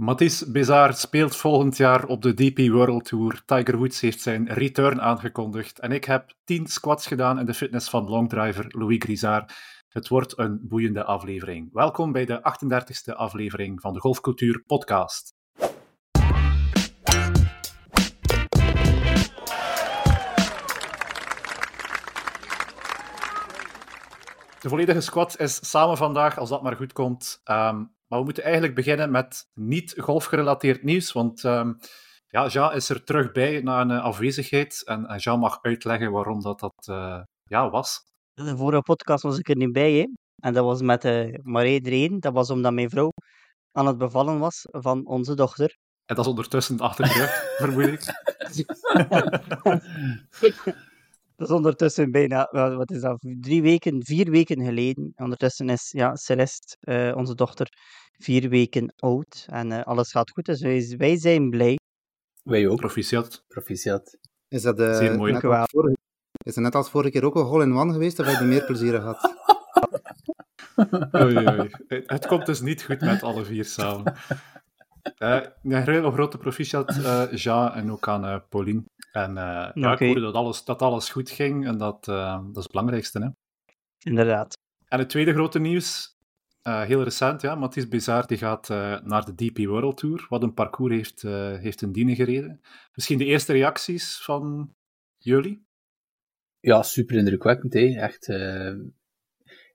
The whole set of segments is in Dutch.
Mathis Bezard speelt volgend jaar op de DP World Tour. Tiger Woods heeft zijn return aangekondigd. En ik heb 10 squats gedaan in de fitness van longdriver Louis Grisard. Het wordt een boeiende aflevering. Welkom bij de 38e aflevering van de Golfcultuur Podcast. De volledige squad is samen vandaag, als dat maar goed komt. Ehm, maar we moeten eigenlijk beginnen met niet golfgerelateerd nieuws, want um, ja, Jean is er terug bij na een afwezigheid. En, Jean mag uitleggen waarom dat, dat uh, ja, was. De vorige podcast was ik er niet bij, hè. En dat was met uh, Marie Dreen. Dat was omdat mijn vrouw aan het bevallen was van onze dochter. En dat is ondertussen achter de rug, vermoed ik. Dat is ondertussen bijna, wat is dat, drie weken, vier weken geleden. Ondertussen is ja, Celeste, uh, onze dochter, vier weken oud. En uh, alles gaat goed, dus wij, wij, zijn blij. Wij ook. Proficiat. Proficiat. Is dat, uh, Zeer mooi. Net vorige, is het net als vorige keer ook een hole-in-one geweest, of heb je meer plezier gehad? oei, oei. Het komt dus niet goed met alle vier samen. Uh, een hele grote proficiat, uh, Jean, en ook aan uh, Pauline. En uh, ja, ik hoorde dat alles, dat alles goed ging en dat, uh, dat is het belangrijkste. Hè? Inderdaad. En het tweede grote nieuws, uh, heel recent, ja, Mathis Bizar die gaat naar de DP World Tour. Wat een parcours heeft, heeft in Dienen gereden. Misschien de eerste reacties van jullie? Ja, super indrukwekkend. Hè? Echt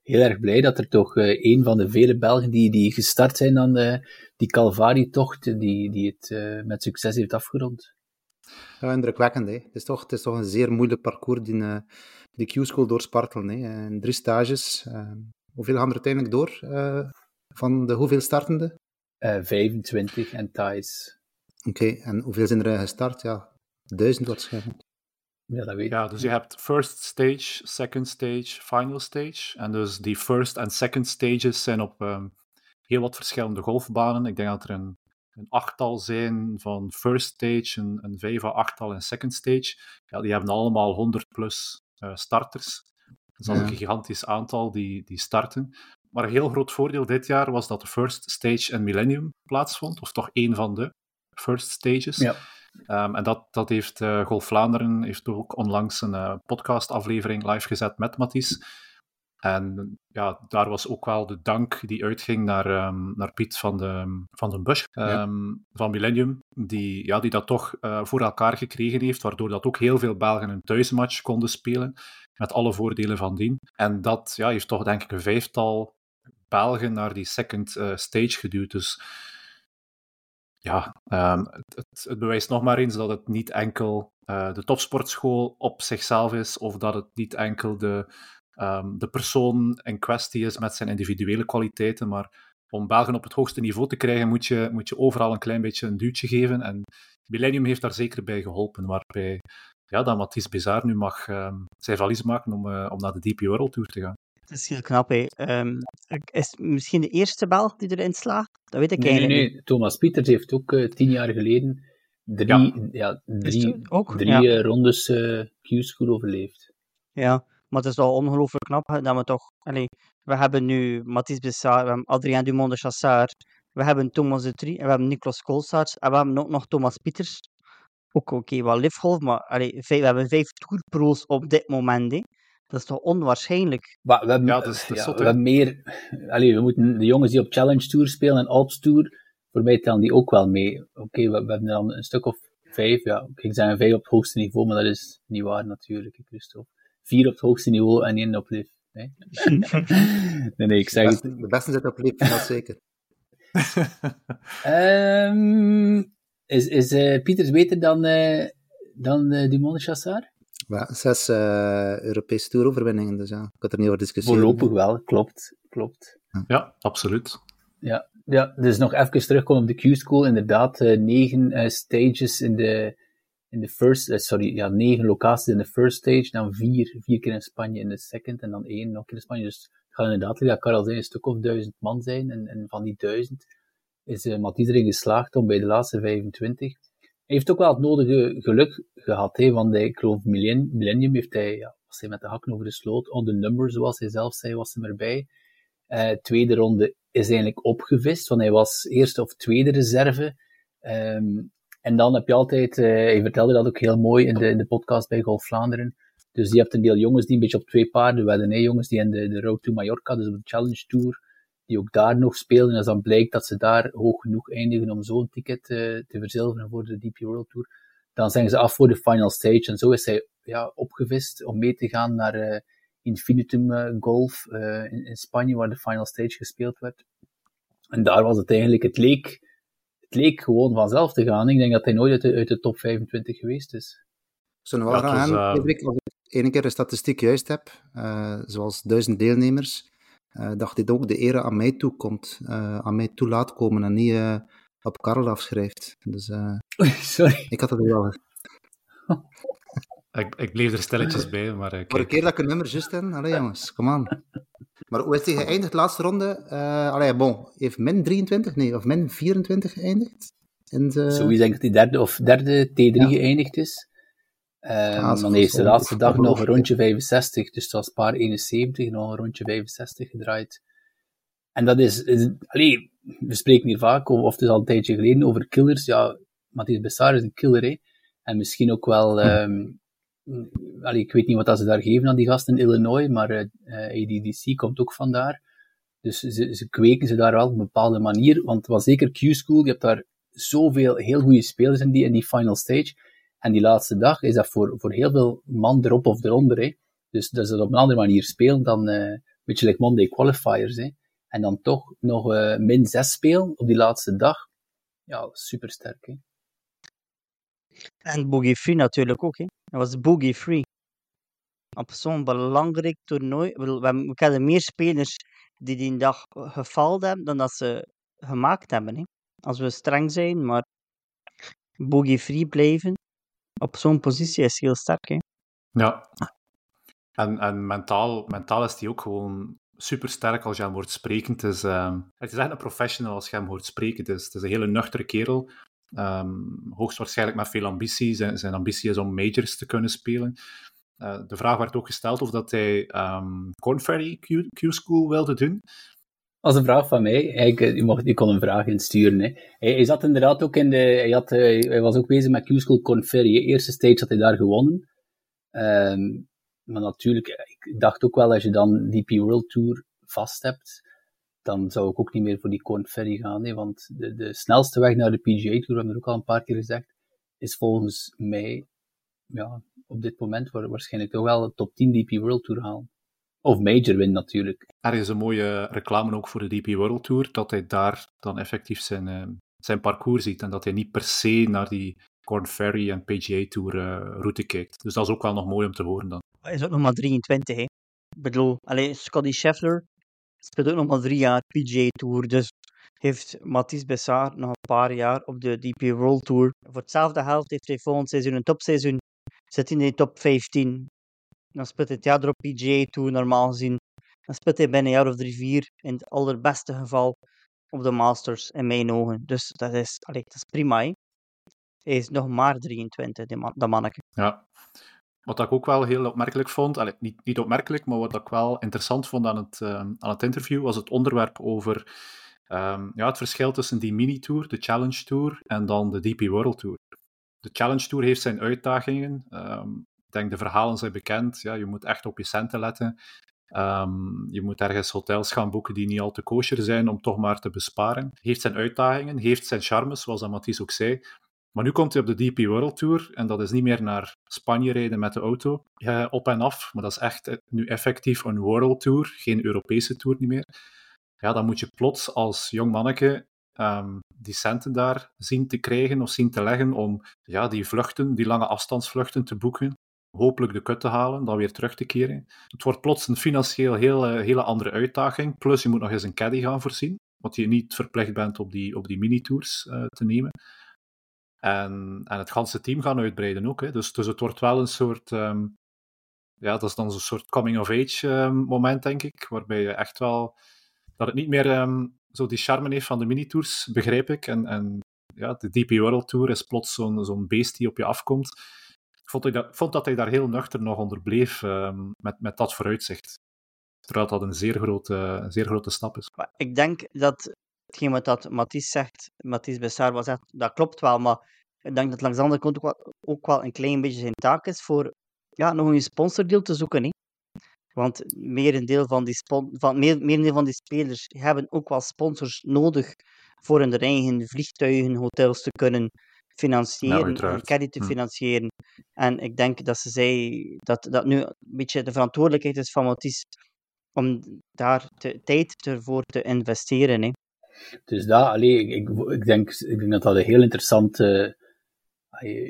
heel erg blij dat er toch een van de vele Belgen die, die gestart zijn aan die Calvary-tocht, die, die het met succes heeft afgerond. Ja, indrukwekkend. Hè. Het, is toch, het is toch een zeer moeilijk parcours, die, uh, die Q-school doorspartelen. Hè. In drie stages. Uh, hoeveel gaan er uiteindelijk door uh, van de hoeveel startende? 25 en Thais. Oké, okay, en hoeveel zijn er gestart? Ja, duizend waarschijnlijk. Ja, dat weet ik. Ja, dus je hebt first stage, second stage, final stage. En dus die first en second stages zijn op um, heel wat verschillende golfbanen. Ik denk dat er een een achttal zijn van first stage, een, een vijf à achttal in second stage. Ja, die hebben allemaal 100 plus uh, starters. Dat is een gigantisch aantal die, die starten. Maar een heel groot voordeel dit jaar was dat de first stage en Millennium plaatsvond, of toch één van de first stages. Ja. Um, en dat, dat heeft uh, Golf Vlaanderen heeft ook onlangs een uh, podcastaflevering live gezet met Mathies. En ja, daar was ook wel de dank die uitging naar, um, naar Piet van de, van de Bush, um, van Millennium, die, ja, die dat toch uh, voor elkaar gekregen heeft, waardoor dat ook heel veel Belgen een thuismatch konden spelen, met alle voordelen van dien. En dat ja, heeft toch denk ik een vijftal Belgen naar die second uh, stage geduwd. Dus ja, um, het, het, bewijst nog maar eens dat het niet enkel uh, de topsportschool op zichzelf is, of dat het niet enkel de um, de persoon in kwestie is met zijn individuele kwaliteiten. Maar om Belgen op het hoogste niveau te krijgen, moet je, moet je overal een klein beetje een duwtje geven. En Millennium heeft daar zeker bij geholpen. Waarbij ja, dat Mathis Bizar nu mag um, zijn valies maken om, uh, om naar de DP World Tour te gaan. Dat is heel knap, hè. Um, is misschien de eerste Belg die erin slaagt? Dat weet ik nee, eigenlijk nee, nee. Thomas Pieters heeft ook uh, tien jaar geleden drie, ja. Ja, drie, ook? drie ja. rondes uh, Q-school overleefd. Ja, maar het is wel ongelooflijk knap dat we toch... Allez, we hebben nu Mathis Bessard, we hebben Adrien Dumont de Chassard, we hebben Thomas de Trie, en we hebben Niklas Koolsaerts, en we hebben ook nog Thomas Pieters. Ook oké, okay, wel liftgolf, maar allez, we hebben vijf tourpro's op dit moment. Hè. Dat is toch onwaarschijnlijk? Maar we hebben, ja, dat is, dat ja, we hebben meer... Allee, we moeten de jongens die op Challenge Tour spelen en Alps Tour, voor mij tellen die ook wel mee. Oké, okay, we, we, hebben dan een stuk of vijf, ja, ik zeggen vijf op het hoogste niveau, maar dat is niet waar natuurlijk, Christophe vier op het hoogste niveau en één op lift. Nee, nee, nee ik zeg de beste, het. De beste zit op lift, dat zeker. um, is is uh, Pieters beter dan, uh, dan uh, Dumont Chassard? Ja, zes uh, Europese toeroverwinningen, dus ja, ik had er niet over discussiëren. Voorlopig wel, klopt. klopt. Ja, absoluut. Ja, ja, dus nog even terugkomen op de Q-School. Inderdaad, negen stages in de in de first, uh, sorry, ja, negen locaties in de first stage, dan vier, vier keer in Spanje in de second, en dan één nog in Spanje. Dus het gaat inderdaad, ja, Karel zei, een stuk of duizend man zijn, en, en van die duizend is uh, Mathies erin geslaagd om bij de laatste 25. Hij heeft ook wel het nodige geluk gehad, hè, want hij, ik geloof Millennium heeft hij, ja, was hij met de hakken over de sloot, on the number, zoals hij zelf zei, was hij erbij. Uh, tweede ronde is eigenlijk opgevist, want hij was eerste of tweede reserve. Um, en dan heb je altijd, uh, hij vertelde dat ook heel mooi in de, de podcast bij Golf Vlaanderen. Dus je hebt een deel jongens die een beetje op twee paarden wedden. Hè? Jongens die in de, de Road to Mallorca, dus op de Challenge Tour, die ook daar nog spelen. En als dan blijkt dat ze daar hoog genoeg eindigen om zo'n ticket uh, te verzilveren voor de DP World Tour, dan zijn ze af voor de final stage. En zo is hij ja, opgevist om mee te gaan naar uh, Infinitum Golf in, in, Spanje, waar de final stage gespeeld werd. En daar was het eigenlijk, het leek, het leek gewoon vanzelf te gaan. Ik denk dat hij nooit uit de, uit de top 25 geweest is. Zo wel ja, aan, uh... als ik één keer de statistiek juist heb, zoals duizend deelnemers, uh, dat dit ook de ere aan mij toekomt, uh, aan mij toe laat komen en niet uh, op Karel afschrijft. Dus sorry. ik had het wel. ik, ik bleef er stelletjes bij, maar... Uh, Voor een keer dat ik een nummer juist heb, allee jongens, kom aan. Maar hoe is hij geëindigd, laatste ronde? Uh, allee, bon, heeft min 23, nee, of min 24 geëindigd? In de... Sowieso denk ik dat hij derde of derde T3 ja. geëindigd is. Um, ja, dan heeft de laatste dag nog een rondje 65, dus het was paar 71, nog een rondje 65 gedraaid. En dat is, is allee, we spreken hier vaak over, of het is al een tijdje geleden, over killers. Ja, Matthias Bessar is een killer, hè. En misschien ook wel, um, allee, ik weet niet wat dat ze daar geven aan die gasten in Illinois, maar uh, eh, ADDC komt ook vandaar. Dus ze, ze kweken ze daar wel op een bepaalde manier, want was zeker Q-School, je hebt daar zoveel heel goede spelers in die, in die final stage. En die laatste dag is dat voor, voor heel veel man erop of eronder. Hè. Dus dat ze op een andere manier spelen dan uh, een beetje like Monday qualifiers. Hè. En dan toch nog min 6 spelen op die laatste dag. Ja, super sterk. Hè. En Boogie Free natuurlijk ook. Hè. Dat was Boogie Free. Op zo'n belangrijk toernooi. We, kennen meer spelers die die dag gefaald hebben dan dat ze gemaakt hebben. Hè. Als we streng zijn, maar Boogie Free blijven op zo'n positie is heel sterk. Hè? Ja. En, en mentaal, mentaal is hij ook gewoon super sterk als je hem hoort spreken. Het is, uh, het is echt een professional als je hem hoort spreken. Het het is een hele nuchtere kerel. Um, hoogstwaarschijnlijk met veel ambitie. Zijn, zijn ambitie is om majors te kunnen spelen. Uh, de vraag werd ook gesteld of dat hij um, Corn Ferry Q-School wilde doen was een vraag van mij. Hij, je, kon een vraag insturen. Hè. Hij, zat inderdaad ook in de. Hij, had, eh, hij was ook bezig met Q-School Conferry. De eerste stage had hij daar gewonnen. Um, maar natuurlijk, ik dacht ook wel, als je dan DP World Tour vast hebt, dan zou ik ook niet meer voor die Corn Ferry gaan. Hè, want de, de snelste weg naar de PGA Tour, we hebben er ook al een paar keer gezegd, is volgens mij ja, op dit moment waarschijnlijk toch wel de top 10 DP World Tour halen. Of Major win natuurlijk. Er is een mooie reclame ook voor de DP World Tour, dat hij daar dan effectief zijn, uh, zijn parcours ziet en dat hij niet per se naar die Corn Ferry en PGA Tour uh, route kijkt. Dus dat is ook wel nog mooi om te horen dan. Hij is ook nog maar 23, hè. Ik bedoel, alleen Scotty Scheffler speelt ook nog maar drie jaar PGA Tour, dus heeft Mathis Bessard nog een paar jaar op de DP World Tour. Voor hetzelfde geld heeft hij volgend seizoen een topseizoen. Zit in de top 15. Dan speelt hij het jaar erop PGA Tour, normaal gezien. Dan speelt hij binnen een jaar of drie, vier, in het allerbeste geval, op de Masters, in mijn ogen. Dus dat is, allee, dat is prima. Hij is nog maar 23, die man, dat manneke. Ja. Wat ik ook wel heel opmerkelijk vond, niet, niet opmerkelijk, maar wat ik wel interessant vond aan het, uh, aan het interview, was het onderwerp over um, ja, het verschil tussen die mini-tour, de Challenge Tour, en dan de DP World Tour. De Challenge Tour heeft zijn uitdagingen. Um, ik denk, de verhalen zijn bekend. Ja, je moet echt op je centen letten. Um, je moet ergens hotels gaan boeken die niet al te kosher zijn om toch maar te besparen. Heeft zijn uitdagingen, heeft zijn charmes, zoals Mathies ook zei. Maar nu komt hij op de DP World Tour en dat is niet meer naar Spanje rijden met de auto op en af, maar dat is echt eh, nu effectief een World Tour, geen Europese Tour niet meer. Ja, dan moet je plots als jong manneke um, die centen daar zien te krijgen of zien te leggen om ja, die vluchten, die lange afstandsvluchten te boeken hopelijk de kut te halen, dan weer terug te keren. Het wordt plots een financieel heel, hele andere uitdaging. Plus je moet nog eens een caddy gaan voorzien, wat je niet verplicht bent op die, op die mini-tours uh, te nemen. En, het ganse team gaan uitbreiden ook. Hè. Dus, dus het wordt wel een soort... Um, ja, dat is dan zo'n soort coming-of-age um, moment, denk ik. Waarbij je echt wel... Dat het niet meer um, zo die charme heeft van de mini-tours, begrijp ik. En, en ja, de DP World Tour is plots zo'n zo'n beest die op je afkomt vond, ik dat, vond dat hij daar heel nuchter nog onder bleef met, met dat vooruitzicht. Terwijl dat een zeer grote, zeer grote stap is. Maar ik denk dat hetgeen wat dat Mathies zegt, Mathies Bessar was zegt, dat klopt wel, maar ik denk dat langs de andere kant ook wel, ook wel een klein beetje zijn taak is voor ja, nog een sponsordeal te zoeken. Hè. Want merendeel van die, van, meer, merendeel van die spelers hebben ook wel sponsors nodig voor hun eigen vliegtuigen, hotels te kunnen financieren, ja, caddy te hm. financieren. En ik denk dat ze zei dat dat nu een beetje de verantwoordelijkheid is van Mathies om daar de tijd ervoor te investeren. Hè. Dus daar, allee, ik, ik, denk, ik denk dat dat een heel interessante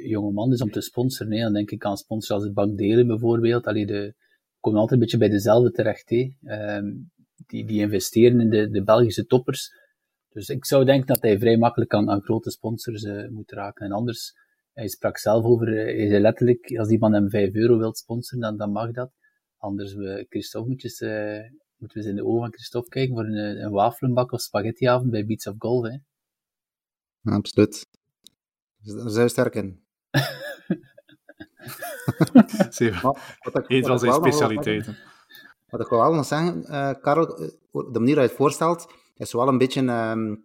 jonge man is om te sponsoren. Hè. Dan denk ik aan sponsors als het Bank Delen bijvoorbeeld. Allee, de, komen altijd een beetje bij dezelfde terecht. Ehm, die, die investeren in de, de Belgische toppers. Dus ik zou denken dat hij vrij makkelijk aan, aan grote sponsors uh, moet raken. En anders, hij sprak zelf over, uh, hij zei letterlijk, als die man hem 5 euro wilt sponsoren, dan, dan mag dat. Anders, we, Christophe moet uh, moeten we eens in de ogen van Christophe kijken voor een, een wafelenbak of spaghettiavond bij Beats of Golf. Hè. Absoluut. Daar zijn we sterk in. Een van zijn specialiteiten. Wat ik wel nog zeggen, uh, Karel, de manier waarop je het voorstelt, is wel een beetje um,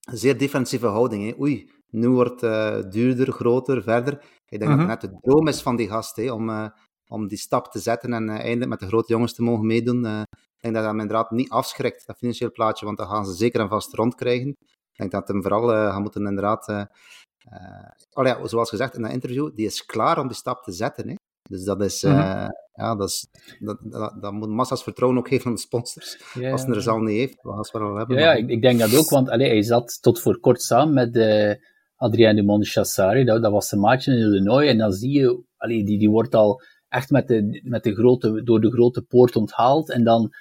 een zeer defensieve houding. Hè. Oei, nu wordt het uh, duurder, groter, verder. Ik denk dat het mhm. net de droom is van die gast, hè, om, uh, om die stap te zetten en eindelijk met de grote jongens te mogen meedoen. ik denk dat dat hem inderdaad niet afschrikt, dat financieel plaatje, want dan gaan ze zeker en vast rondkrijgen. Ik denk dat hem vooral gaan moeten inderdaad... oh ja, zoals gezegd in dat interview, die is klaar om die stap te zetten. Hè. Dus dat is, mm -hmm. ja, dat, is dat, dat, dat, moet massa's vertrouwen ook geven aan de sponsors. als hij er zal niet heeft, we wel hebben. Ja, ik, ik, denk dat ook, want allee, hij zat tot voor kort samen met uh, Adrien de Montchassari, dat, dat was zijn maatje in Illinois, en dan zie je, allee, die, die wordt al echt met de, met de grote, door de grote poort onthaald, en dan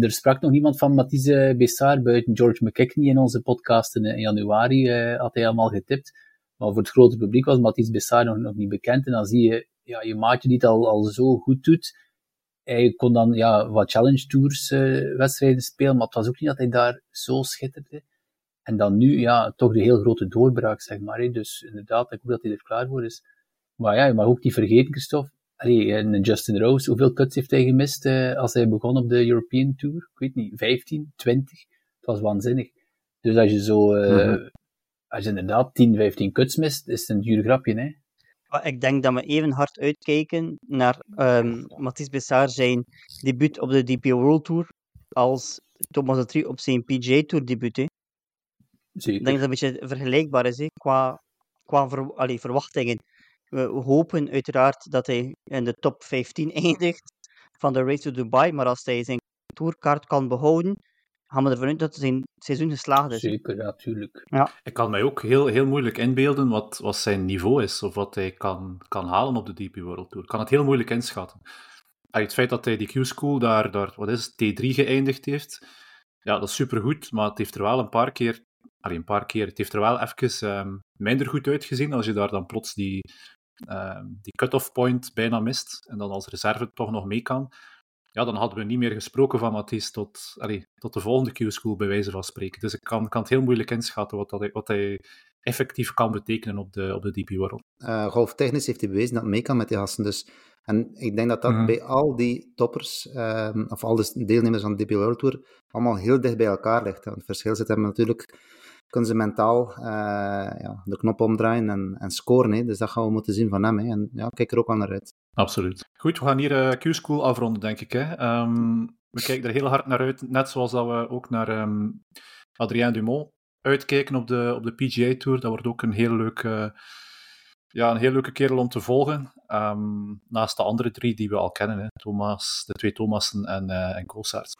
er sprak nog iemand van Mathise Bessard buiten George McKechnie in onze podcast in, januari, uh, had hij allemaal getipt. Maar voor het grote publiek was Mathis Bessard nog, nog niet bekend. En dan zie je ja, je maatje die het al, al zo goed doet. Hij kon dan ja, wat challenge tours uh, wedstrijden spelen, maar het was ook niet dat hij daar zo schitterde. En dan nu, ja, toch de heel grote doorbraak, zeg maar. Hè. Dus inderdaad, ik hoop dat hij er klaar voor is. Maar ja, je mag ook niet vergeten, Christophe. Allee, en Justin Rose, hoeveel cuts heeft hij gemist uh, als hij begon op de European Tour? Ik weet niet, 15, 20? Het was waanzinnig. Dus als je zo, uh. Als je inderdaad 10, 15 cuts mist, is het een duur grapje, hè? Ik denk dat we even hard uitkijken naar um, Mathis Bessard zijn debuut op de DP World Tour als Thomas de Trie op zijn PGA Tour debuut. Hè. Ik denk dat het een beetje vergelijkbaar is hè, qua, qua ver, allee, verwachtingen. We hopen uiteraard dat hij in de top 15 eindigt van de Race to Dubai, maar als hij zijn tourkaart kan behouden, gaan we ervan uit dat zijn seizoen geslaagd is. Zeker, natuurlijk. Ja, Ik kan mij ook heel, heel moeilijk inbeelden wat, wat zijn niveau is, of wat hij kan, kan halen op de DP World Tour. Ik kan het heel moeilijk inschatten. het feit dat hij die Q-School daar, daar, wat is het, T3 geëindigd heeft, ja, dat is supergoed, maar het heeft er wel een paar keer, allee, een paar keer, het heeft er wel even um, minder goed uitgezien als je daar dan plots die, um, die cut-off point bijna mist en dan als reserve toch nog mee kan ja, dan hadden we niet meer gesproken van Mathies tot, allee, tot de volgende Q-school, bij wijze van spreken. Dus ik kan, kan het heel moeilijk inschatten wat, dat, wat hij effectief kan betekenen op de, op de DP World. Uh, golftechnisch heeft hij bewezen dat mee kan met die gasten. Dus. En ik denk dat dat mhm. bij al die toppers, um, of al de deelnemers van de DP World Tour, allemaal heel dicht bij elkaar ligt. Het verschil zit hem natuurlijk kunnen ze mentaal uh, ja, de knop omdraaien en, en scoren. Hè. Dus dat gaan we moeten zien van hem. Hè. En ja, kijk er ook aan naar uit. Absoluut. Goed, we gaan hier uh, Q-School afronden, denk ik. Hè. Um, we kijken er heel hard naar uit, net zoals dat we ook naar um, Adrien Dumont uitkijken op de, op de PGA Tour. Dat wordt ook een heel leuke, ja, een heel leuke kerel om te volgen. Um, naast de andere drie die we al kennen, hè. Thomas, de twee Thomassen en, uh, en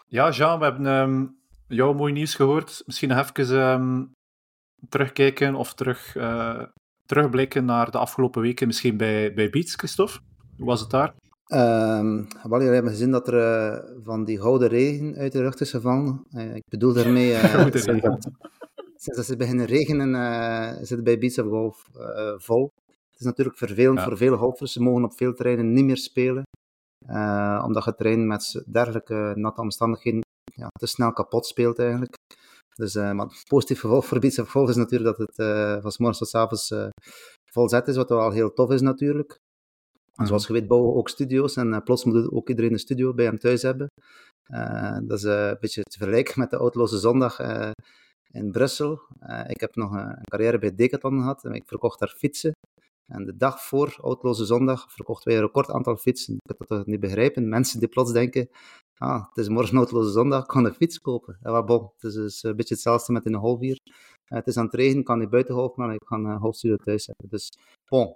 Ja, Jean, we hebben jouw mooi nieuws gehoord. Misschien nog even terugkijken of terug, terugblikken naar de afgelopen weken, misschien bij, bij Beats, Christophe. Hoe was het daar? Um, wel, jullie hebben gezien dat er uh, van die gouden regen uit de lucht is gevallen. Uh, ik bedoel daarmee... Uh, sinds dat ze beginnen regenen, is het bij Beats of Golf vol. Het is natuurlijk vervelend ja. voor veel golfers. Ze mogen op veel terreinen niet meer spelen. omdat het terrein met dergelijke natte omstandigheden ja, te snel kapot speelt eigenlijk. Dus, uh, maar positief gevolg voor Beats of Golf is natuurlijk dat het uh, van s morgens tot s avonds uh, vol zet is, wat wel heel tof is natuurlijk. Zoals je weet bouwen we ook studio's en plots moet ook iedereen een studio bij hem thuis hebben. dat is een beetje te vergelijken met de Outloze Zondag in Brussel. ik heb nog een, carrière bij Decathlon gehad en ik verkocht daar fietsen. En de dag voor Outloze Zondag verkochten wij een record aantal fietsen. Ik kan dat niet begrijpen. Mensen die plots denken, ah, het is morgen Outloze Zondag, ik kan een fiets kopen. Ja, bon, het is dus een beetje hetzelfde met in de halfvier. Uh, het is aan het regenen, kan niet buiten golf, maar ik kan een halfstudio thuis hebben. Dus bon,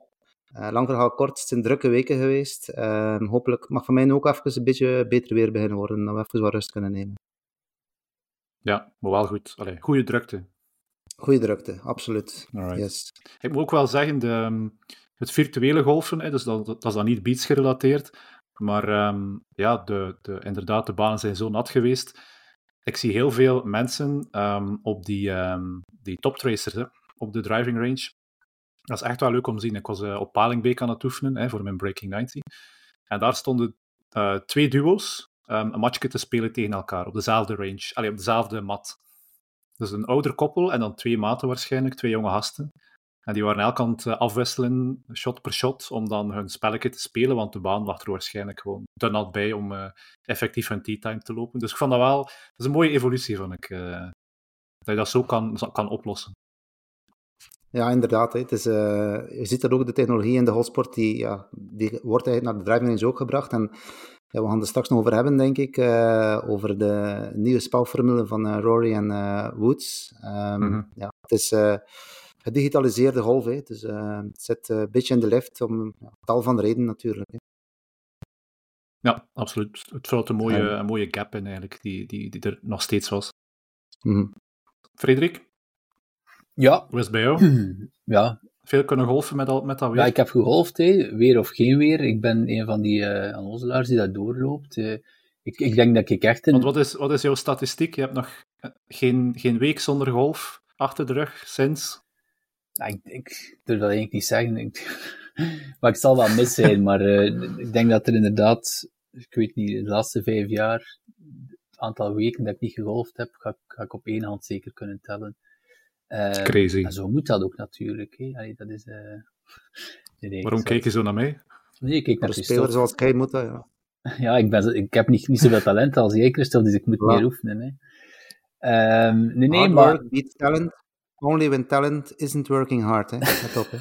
uh, lang verhaal kort, het zijn drukke weken geweest. Uh, hopelijk mag van mij ook even een beetje beter weer beginnen worden, dat we even wat rust kunnen nemen. Ja, maar wel goed. Allee, goede drukte. Goede drukte, absoluut. Yes. Ik moet ook wel zeggen, de, ehm, het virtuele golfen, hè, dus dat, dat is dan niet beats gerelateerd, maar um, ja, de, de, inderdaad, de banen zijn zo nat geweest. Ik zie heel veel mensen um, op die, die toptracers hè, op de driving range. Dat is echt wel leuk om te zien. Ik was uh, op Palingbeek aan het oefenen hè, voor mijn Breaking 90. En daar stonden uh, twee duo's um, een matchje te spelen tegen elkaar op dezelfde range, allee, op dezelfde mat. Dus een ouder koppel en dan twee maten waarschijnlijk, twee jonge gasten. En die waren elk aan het afwisselen, shot per shot, om dan hun spelletje te spelen, want de baan lag er waarschijnlijk gewoon te nat bij om effectief hun tea time te lopen. Dus ik vond dat wel, dat is een mooie evolutie, vond ik, dat je dat zo kan, kan oplossen. Ja, inderdaad. Het is, uh, je ziet dat ook de technologie in de holsport, die, ja, die wordt eigenlijk naar de driving range ook gebracht. En ja, we gaan het straks nog over hebben, denk ik, uh, over de nieuwe spelformule van uh, Rory en Woods. Um, mm -hmm. ja, het is gedigitaliseerde golf, hè. Dus, het zit een beetje in de lift, om tal van redenen natuurlijk. Hè. Ja, absoluut. Het vult een mooie, een mooie gap in eigenlijk, die, die, die er nog steeds was. Mm -hmm. Frederik? Ja. Hoe is het bij jou? Ja, veel kunnen golfen met, al, met dat weer? Ja, ik heb gegolfd, hè. weer of geen weer. Ik ben een van die uh, die dat doorloopt. Uh, ik, ik denk dat ik echt een... Want wat is, wat is jouw statistiek? Je hebt nog eh, geen, geen week zonder golf achter de rug sinds? Ja, ik, ik durf dat eigenlijk niet zeggen. Ik, maar ik zal wel mis zijn. maar uh, ik denk dat er inderdaad, ik weet niet, de laatste vijf jaar, het aantal weken dat ik niet gegolfd heb, ga, ga ik op één hand zeker kunnen tellen. Uh, crazy. En zo moet dat ook natuurlijk. Hè. Allee, dat is, uh, nee, Waarom kijk je zo naar mij? Nee, ik kijk naar Een speler zoals jij moet dat, ja. ja, ik, ben, ik heb niet, niet zoveel talent als jij, Christophe, dus ik moet ja. meer oefenen. Hè. Um, nee, nee, hard maar... Work talent. Only when talent isn't working hard, hè. Let op, hè.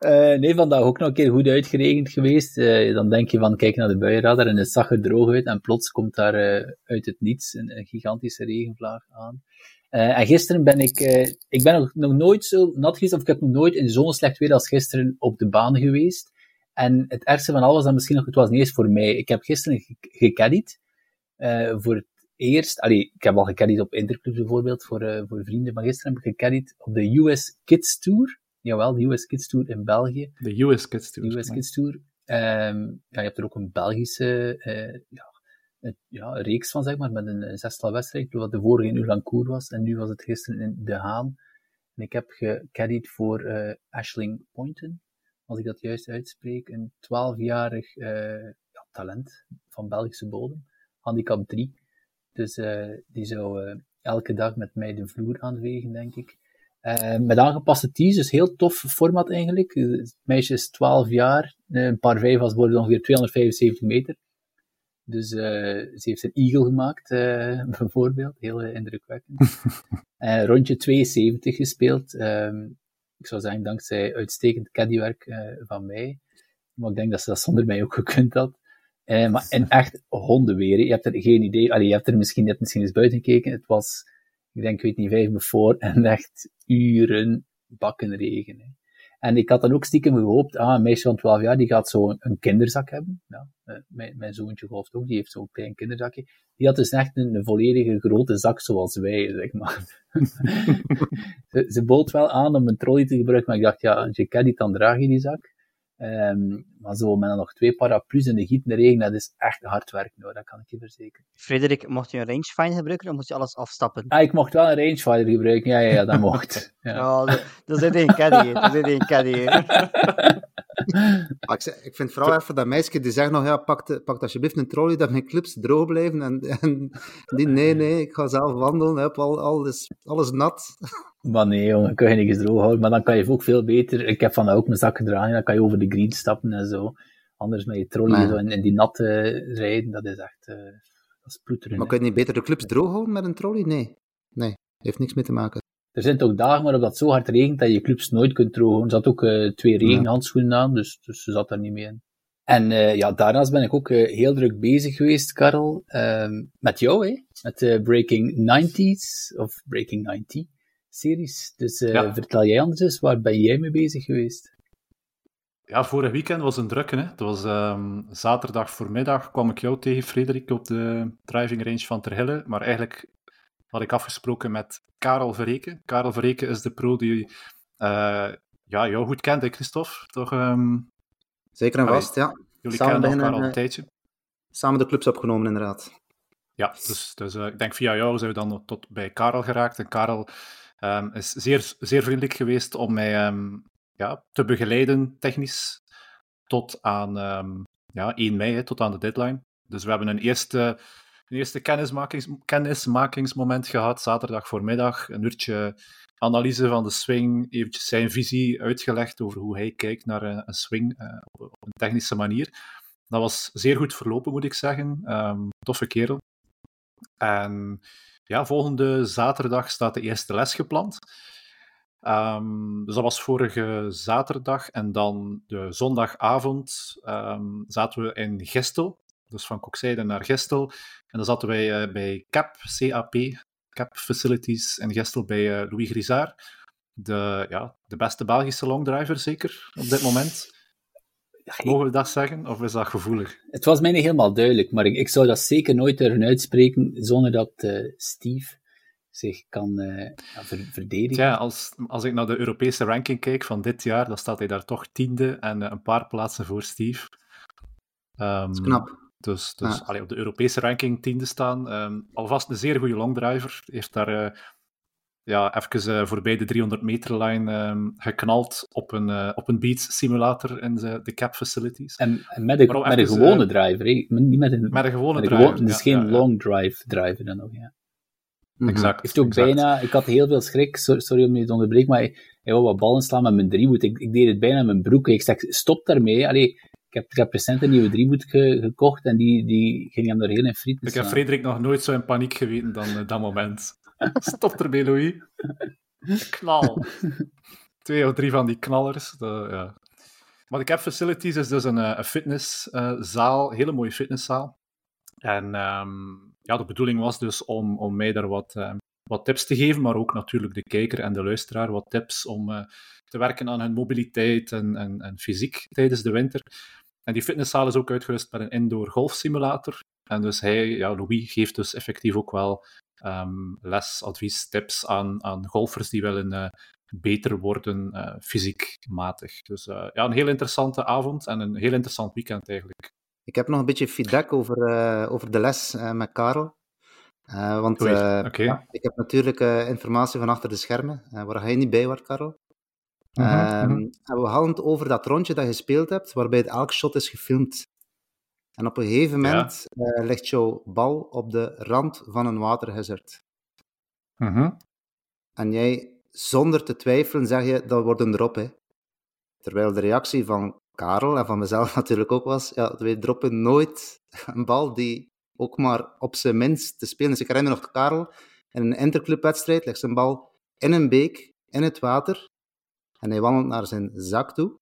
Uh, nee, vandaag ook nog een keer goed uitgeregend geweest. Uh, dan denk je van, kijk naar de buienradar en het zag er droog uit. En plots komt daar uh, uit het niets een, een, gigantische regenvlaag aan. Uh, en gisteren ben ik, uh, ik ben nog, nog nooit zo nat geweest, of ik heb nog nooit in zo'n slecht weer als gisteren op de baan geweest. En het ergste van alles, dan misschien nog, het was niet eens voor mij. Ik heb gisteren gecaddied, uh, voor het eerst, allee, ik heb al gecaddied op Interclub bijvoorbeeld, voor, voor vrienden, maar gisteren heb ik gecaddied op de US Kids Tour. Jawel, de US Kids Tour in België. De US Kids Tour. De US Kids Tour. Um, ja, je hebt er ook een Belgische, ja, ja, reeks van, zeg maar, met een zestal wedstrijden. Wat de vorige in Ulancourt was en nu was het gisteren in De Haan. En ik heb gecaddied voor uh, Ashling Poynton, als ik dat juist uitspreek. Een 12-jarig uh, ja, talent van Belgische bodem, handicap 3. Dus uh, die zou elke dag met mij de vloer aanwegen, denk ik. met aangepaste tees, dus heel tof format eigenlijk. Het meisje is 12 jaar, een paar vijf was ongeveer 275 meter. Dus uh, ze heeft een eagle gemaakt, uh, bijvoorbeeld. Heel uh, indrukwekkend. rondje 72 gespeeld. Um, ik zou zeggen, dankzij uitstekend caddywerk van mij. Maar ik denk dat ze dat zonder mij ook gekund had. maar in echt hondenweer. Je hebt er geen idee. Allee, je hebt er misschien net misschien eens buiten gekeken. Het was, ik denk, ik weet niet, vijf me voor. En echt uren bakken regen. Hè. En ik had dan ook stiekem gehoopt, ah, een meisje van 12 jaar, die gaat zo een, kinderzak hebben. Ja, eh, mijn, mijn zoontje gelooft ook, die heeft zo'n klein kinderzakje. Die had dus echt een, volledige grote zak zoals wij, zeg maar. ze, ze bood wel aan om een trolley te gebruiken, maar ik dacht, ja, als je caddy, dan draag je die zak. Um, maar zo met dan nog twee paraplu's in de gietende regen, dat is echt hard werken hoor, dat kan ik je verzekeren. Frederik, mocht je een rangefinder gebruiken, of moest je alles afstappen? Ah, ik mocht wel een rangefinder gebruiken, ja, ja, ja dat mocht. Ja, oh, dat is één caddy, dat is één caddy. ik, ik vind vooral even dat meisje die zegt nog, ja, pak, pak alsjeblieft een trolley, dat mijn clips droog blijven. En, en die, nee, nee, ik ga zelf wandelen, heb al, alles, alles nat. Maar nee, jongen, kun je niks droog houden. Maar dan kan je ook veel beter... Ik heb van ook mijn zak gedragen, dan kan je over de green stappen en zo. Anders met je trolley zo in, die natte rijden, dat is echt... Uh, dat is ploeteren. Maar kun je niet beter de clubs droog houden met een trolley? Nee. Nee, heeft niks mee te maken. Er zijn toch dagen waarop dat zo hard regent dat je clubs nooit kunt drogen. Er zat ook uh, twee regenhandschoenen aan, dus, dus ze zat daar niet mee in. En uh, ja, daarnaast ben ik ook uh, heel druk bezig geweest, Karel, ehm, met jou, hè? met de Breaking 90s, of Breaking 90 series. Dus ja. vertel jij anders eens, waar ben jij mee bezig geweest? Ja, vorig weekend was een drukke. Hè? Het was um, zaterdag voormiddag kwam ik jou tegen, Frederik, op de driving range van Terhille. Maar eigenlijk had ik afgesproken met Karel Verreken. Karel Verreken is de pro die uh, ja, jou goed kent, hè, Christophe? Toch, um... Zeker en vast, ja. Jullie samen kennen elkaar al een tijdje. Samen de clubs opgenomen, inderdaad. Ja, dus, dus uh, ik denk via jou zijn we dan tot bij Karel geraakt. En Karel um, is zeer, zeer vriendelijk geweest om mij um, ja, te begeleiden, technisch, tot aan ja, 1 mei, hè, tot aan de deadline. Dus we hebben een eerste een eerste kennismakings, kennismakingsmoment gehad, zaterdag voormiddag. Een uurtje analyse van de swing, eventjes zijn visie uitgelegd over hoe hij kijkt naar een, swing uh, op, een technische manier. Dat was zeer goed verlopen, moet ik zeggen. Um, toffe kerel. En ja, volgende zaterdag staat de eerste les gepland. Um, dus dat was vorige zaterdag. En dan de zondagavond um, zaten we in Gestel dus van Kokzijde naar Gestel. En dan zaten wij uh, bij CAP, CAP, CAP Facilities in Gestel bij uh, Louis Grisard. De, ja, de beste Belgische longdriver, zeker, op dit moment. Mogen we dat zeggen, of is dat gevoelig? Het was mij niet helemaal duidelijk, maar ik, ik zou dat zeker nooit durven uitspreken zonder dat uh, Steve zich kan uh, verdedigen. Ja, als, als ik naar de Europese ranking kijk van dit jaar, dan staat hij daar toch tiende en uh, een paar plaatsen voor Steve. Um, dat is knap. Dus, dus allee, op de Europese ranking tiende staan. Um, alvast een zeer goede longdriver. Heeft daar uh, ja, even uh, voorbij de 300 meter line um, geknald op een, uh, op een beat simulator in de, de cap facilities. En, en met, een, met een gewone driver, he? niet met een, met een gewone met driver. Dus geen ja, long drive driver dan nog, ja. Mhm. Exact. Heeft ook exact. bijna, ik had heel veel schrik, sorry om je te onderbreken, maar hij wou wat ballen slaan met mijn driehoed. Ik, ik deed het bijna met mijn broek. Ik zeg, stop daarmee. Allee, ik heb, ik heb recent een nieuwe driehoed ge, gekocht en die, die ging hem er heel in friet. Ik heb Frederik nog nooit zo in paniek geweten dan uh, dat moment. Stop ermee, Louis. Knal. Twee of drie van die knallers. De, ja. Maar de Cap Facilities is dus een, eh, een fitnesszaal, uh, hele mooie fitnesszaal. En um, ja, de bedoeling was dus om, om mij daar wat, uh, wat tips te geven, maar ook natuurlijk de kijker en de luisteraar wat tips om uh, te werken aan hun mobiliteit en, en, en fysiek tijdens de winter. En die fitnesszaal is ook uitgerust met een indoor golfsimulator. En dus hij, ja, Louis, geeft dus effectief ook wel um, les, advies, tips aan, aan golfers die willen uh, beter worden uh, fysiek matig. Dus uh, ja, een heel interessante avond en een heel interessant weekend eigenlijk. Ik heb nog een beetje feedback over, over de les met Karel. want okay. ja, ik heb natuurlijk informatie van achter de schermen, waar hij niet bij was, Karel. -hmm. um, en we hadden het over dat rondje dat je gespeeld hebt, waarbij elk shot is gefilmd. En op een gegeven moment ja. uh, ligt jouw bal op de rand van een waterhazard. Mm -hmm. En jij, zonder te twijfelen, zeg je, dat wordt een drop. Hè. Terwijl de reactie van Karel en van mezelf natuurlijk ook was, ja, wij droppen nooit een bal die ook maar op zijn minst te spelen is. Ik herinner nog Karel, in een interclubwedstrijd legt zijn bal in een beek, in het water, en hij wandelt naar zijn zak toe,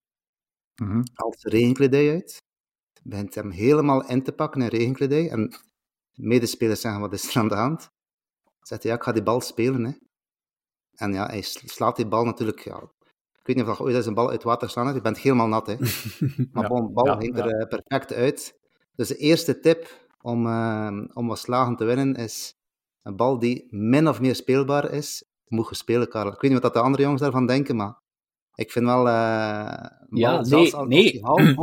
mm -hmm. haalt zijn regenkledij uit, begint hem helemaal in te pakken in regenkledij. En medespelers zeggen, wat is er aan de hand? Zegt hij, ja, ik ga die bal spelen. Hè. En ja, hij slaat die bal natuurlijk... Ja, ik weet niet of je ooit eens een bal uit water slaan hebt. Je bent helemaal nat, hè. Maar ja, de bal ja, ging er ja. perfect uit. Dus de eerste tip om, uh, om wat slagen te winnen is een bal die min of meer speelbaar is, moet je spelen, Karel. Ik weet niet wat de andere jongens daarvan denken, maar ik vind wel... Uh, ja, nee, als, nee, als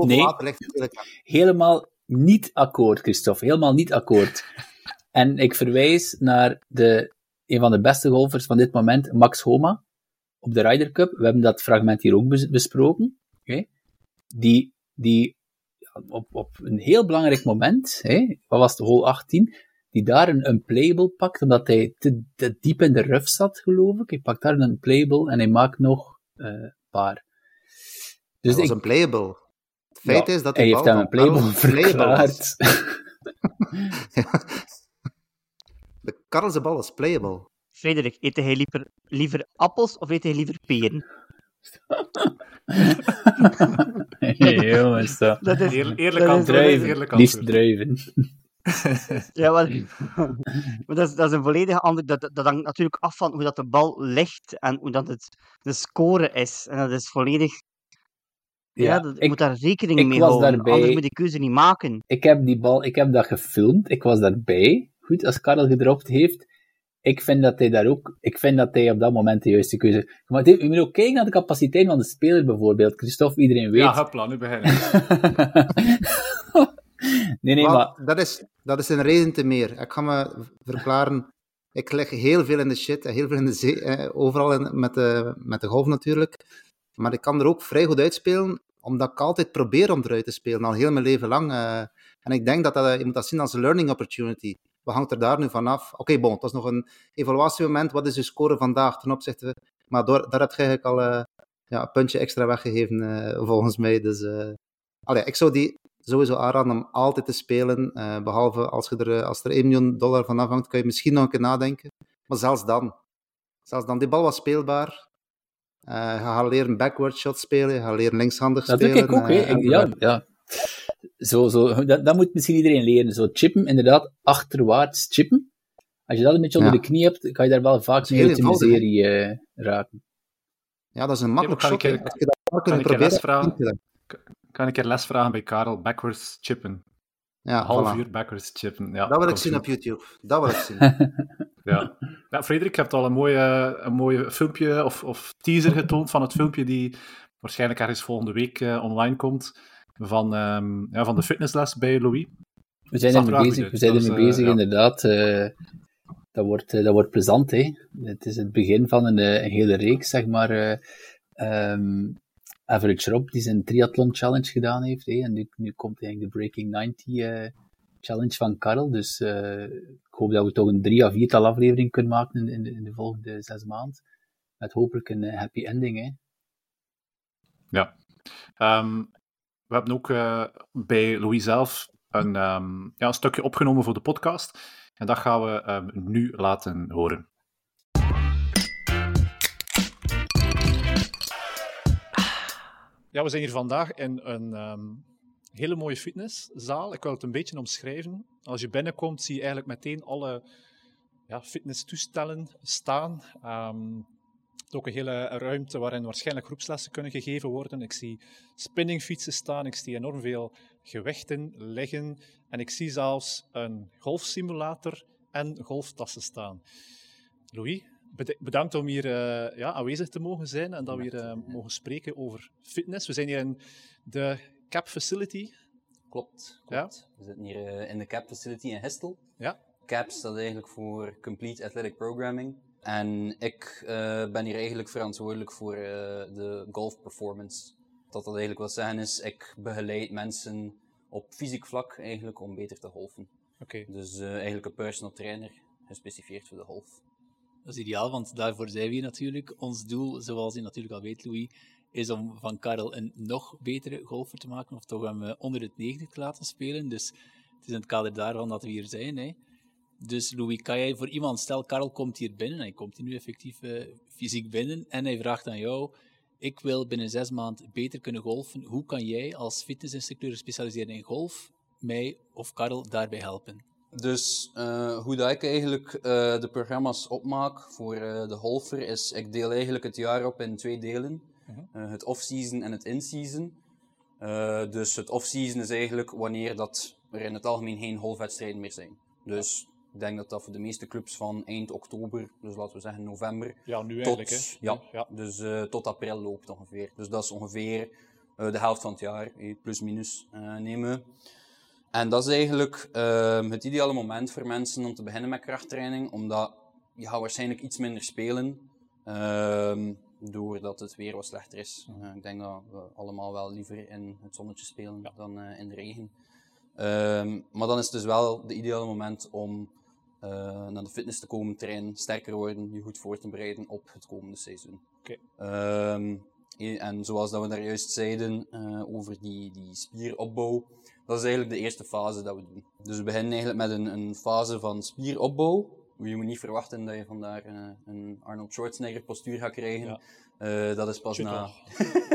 nee. Water ligt, helemaal niet akkoord, Christophe. Helemaal niet akkoord. en ik verwijs naar de, een van de beste golfers van dit moment, Max Homa, op de Ryder Cup. We hebben dat fragment hier ook besproken. Okay. Die, die op, op een heel belangrijk moment, hè, wat was de hole 18, die daar een, een playable pakt, omdat hij te, te, diep in de ruf zat, geloof ik. Hij pakt daar een playable en hij maakt nog een paar. Dus dat was een playable. Het feit is dat hij heeft hem een playable verklaard. De Karlse bal is playable. Frederik, eet hij liever, liever appels of eet hij liever peren? hey, jongens, dat. dat is, eerlijk aan druiven. Liefst druiven. Ja, maar, maar dat, is, dat is een volledig ander. Dat, dat hangt natuurlijk af van hoe dat de bal ligt en hoe dat het de score is. En dat is volledig. Ja, ja dat, ik, moet daar rekening mee houden. Daarbij, anders moet ik keuze niet maken. Ik heb die bal, ik heb dat gefilmd. Ik was daarbij. Goed, als Karel gedropt heeft ik vind dat hij daar ook, ik vind dat hij op dat moment de juiste keuze. Maar je moet ook kijken naar de capaciteit van de speler bijvoorbeeld. Christophe, iedereen weet. Ja, hopla, nu beginnen. nee, nee, maar... Dat is, dat is een reden te meer. Ik ga me verklaren. Ik leg heel veel in de shit, heel veel in de zee, eh, overal in, met, de, met de golf natuurlijk. Maar ik kan er ook vrij goed uitspelen, omdat ik altijd probeer om eruit te spelen, al heel mijn leven lang. Uh, en ik denk dat, dat je moet dat zien als een learning opportunity. Wat hangt er daar nu vanaf? Oké, okay, bon, het was nog een evaluatiemoment. Wat is je score vandaag ten opzichte... Maar door, daar heb je eigenlijk al uh, ja, een puntje extra weggegeven, volgens mij. Dus allee, ik zou die sowieso aanraden om altijd te spelen. behalve als, je er, als er 1 miljoen dollar van afhangt, kan je misschien nog een keer nadenken. Maar zelfs dan. Zelfs dan. Die bal was speelbaar. je gaat leren backward shot spelen, je gaat leren linkshandig spelen. Dat doe ik ook, ja, ja. Zo, zo, dat, dat moet misschien iedereen leren. Zo chippen, inderdaad, achterwaarts chippen. Als je dat een beetje onder de knie hebt, kan je daar wel vaak mee uit de miserie uh, raken. Ja, dat is een makkelijk shot. Kan, ik, kan, ik les vragen, kan ik er les vragen bij Karel? Backwards chippen. Ja, half uur backwards chippen. Ja, dat wil ik zien op YouTube. Dat wil ik zien. ja. ja, Frederik, je hebt al een mooie, een mooie filmpje of, of teaser getoond van het filmpje die waarschijnlijk ergens volgende week uh, online komt van, um, ja, van de fitnessles bij Louis. We zijn ermee bezig, we zijn ermee uh, bezig, inderdaad. Uh, dat, wordt, uh, dat wordt plezant, hè. Het is het begin van een, een hele reeks, zeg maar. Um, Average Rob, die zijn triathlon challenge gedaan heeft. En nu, nu komt eigenlijk de Breaking 90 challenge van Karel. Dus ik hoop dat we toch een drie of viertal aflevering kunnen maken in, in, de, volgende zes maanden. Met hopelijk een happy ending. Ja. Um, we hebben ook bij Louis zelf een, um, ja, een stukje opgenomen voor de podcast. En dat gaan we um, nu laten horen. We zijn hier vandaag in een um, hele mooie fitnesszaal. Ik wil het een beetje omschrijven. Als je binnenkomt, zie je eigenlijk meteen alle ja, fitnesstoestellen staan. Um, ook een hele ruimte waarin waarschijnlijk groepslessen kunnen gegeven worden. Ik zie spinningfietsen staan, ik zie enorm veel gewichten liggen en ik zie zelfs een golfsimulator en golftassen staan. Louis, bedankt om hier uh, ja, aanwezig te mogen zijn en dat we hier uh, mogen spreken over fitness. We zijn hier in de CAP Facility. Klopt, klopt. Ja? We zitten hier uh, in de CAP Facility in Hestel. Ja. CAP staat eigenlijk voor Complete Athletic Programming. En ik ben hier eigenlijk verantwoordelijk voor de golf performance. Wat dat eigenlijk wil zeggen is, ik begeleid mensen op fysiek vlak eigenlijk om beter te golfen. Okay. Dus eigenlijk een personal trainer, gespecificeerd voor de golf. Dat is ideaal, want daarvoor zijn we hier natuurlijk. Ons doel, zoals je natuurlijk al weet, Louis, is om van Karel een nog betere golfer te maken, of toch hem onder het 90 te laten spelen. Dus het is in het kader daarvan dat we hier zijn. Hè. Dus Louis, kan jij voor iemand, stel Karel komt hier binnen, hij komt hier nu effectief uh, fysiek binnen en hij vraagt aan jou, ik wil binnen zes maanden beter kunnen golfen, hoe kan jij als fitnessinstructeur gespecialiseerd in golf mij of Karel daarbij helpen? Dus uh, hoe dat ik eigenlijk uh, de programma's opmaak voor de golfer is, ik deel eigenlijk het jaar op in twee delen. -huh. het off-season en het in-season. dus het off-season is eigenlijk wanneer dat er in het algemeen geen golfwedstrijden meer zijn. Dus ik denk dat dat voor de meeste clubs van eind oktober, dus laten we zeggen november. Ja, nu tot, eigenlijk. Hè? Ja, ja. dus tot april loopt ongeveer. Dus dat is ongeveer de helft van het jaar, plus minus nemen. En dat is eigenlijk ehm, het ideale moment voor mensen om te beginnen met krachttraining, omdat je gaat waarschijnlijk iets minder spelen, ehm, doordat het weer wat slechter is. ik denk dat we allemaal wel liever in het zonnetje spelen ja. dan in de regen. Um, maar dan is het dus wel de ideale moment om naar de fitness te komen trainen, sterker worden, je goed voor te bereiden op het komende seizoen. Ehm, en zoals dat we daar juist zeiden over die, die spieropbouw, dat is eigenlijk de eerste fase dat we doen. Dus we beginnen eigenlijk met een, een fase van spieropbouw. Je moet niet verwachten dat je vandaar uh, een Arnold Schwarzenegger postuur gaat krijgen. Uh, dat is pas na,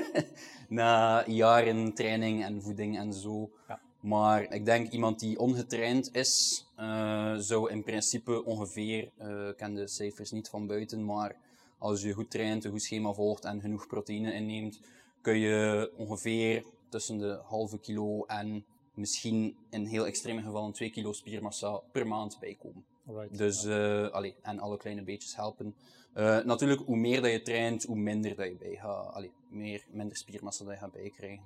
na jaren training en voeding en zo. Ja. Maar ik denk iemand die ongetraind is, uh, zou in principe ongeveer, ik ken de cijfers niet van buiten, maar als je goed traint, een goed schema volgt en genoeg proteïne inneemt, kun je ongeveer tussen de halve kilo en misschien in heel extreme gevallen 2 kilo spiermassa per maand bijkomen. Right. Dus, uh, allee, en alle kleine beetjes helpen. Uh, natuurlijk, hoe meer dat je traint, hoe minder dat je bij gaat, allee, meer, minder spiermassa dat je gaat bijkrijgen.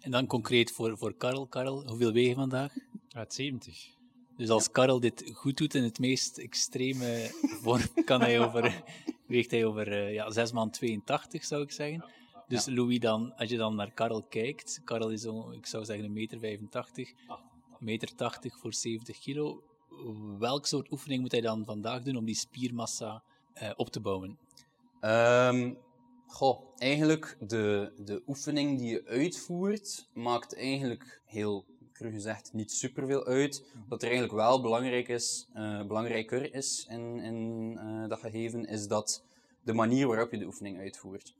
En dan concreet voor, voor Karel. Karel, hoeveel weeg je vandaag? Uit 70. Dus als ja. Karel dit goed doet in het meest extreme vorm, kan hij over, weegt hij over uh, ja, 6 man 82, zou ik zeggen. Dus ja. Louis, dan, als je dan naar Karel kijkt, Karel is, zo, ik zou zeggen, een meter 85, meter 80 voor 70 kilo. Welk soort oefening moet hij dan vandaag doen om die spiermassa uh, op te bouwen? Um, goh, eigenlijk de, de oefening die je uitvoert, maakt eigenlijk heel cru gezegd niet superveel uit. Wat er eigenlijk wel belangrijk is, uh, belangrijker is in, in uh, dat gegeven, is dat de manier waarop je de oefening uitvoert.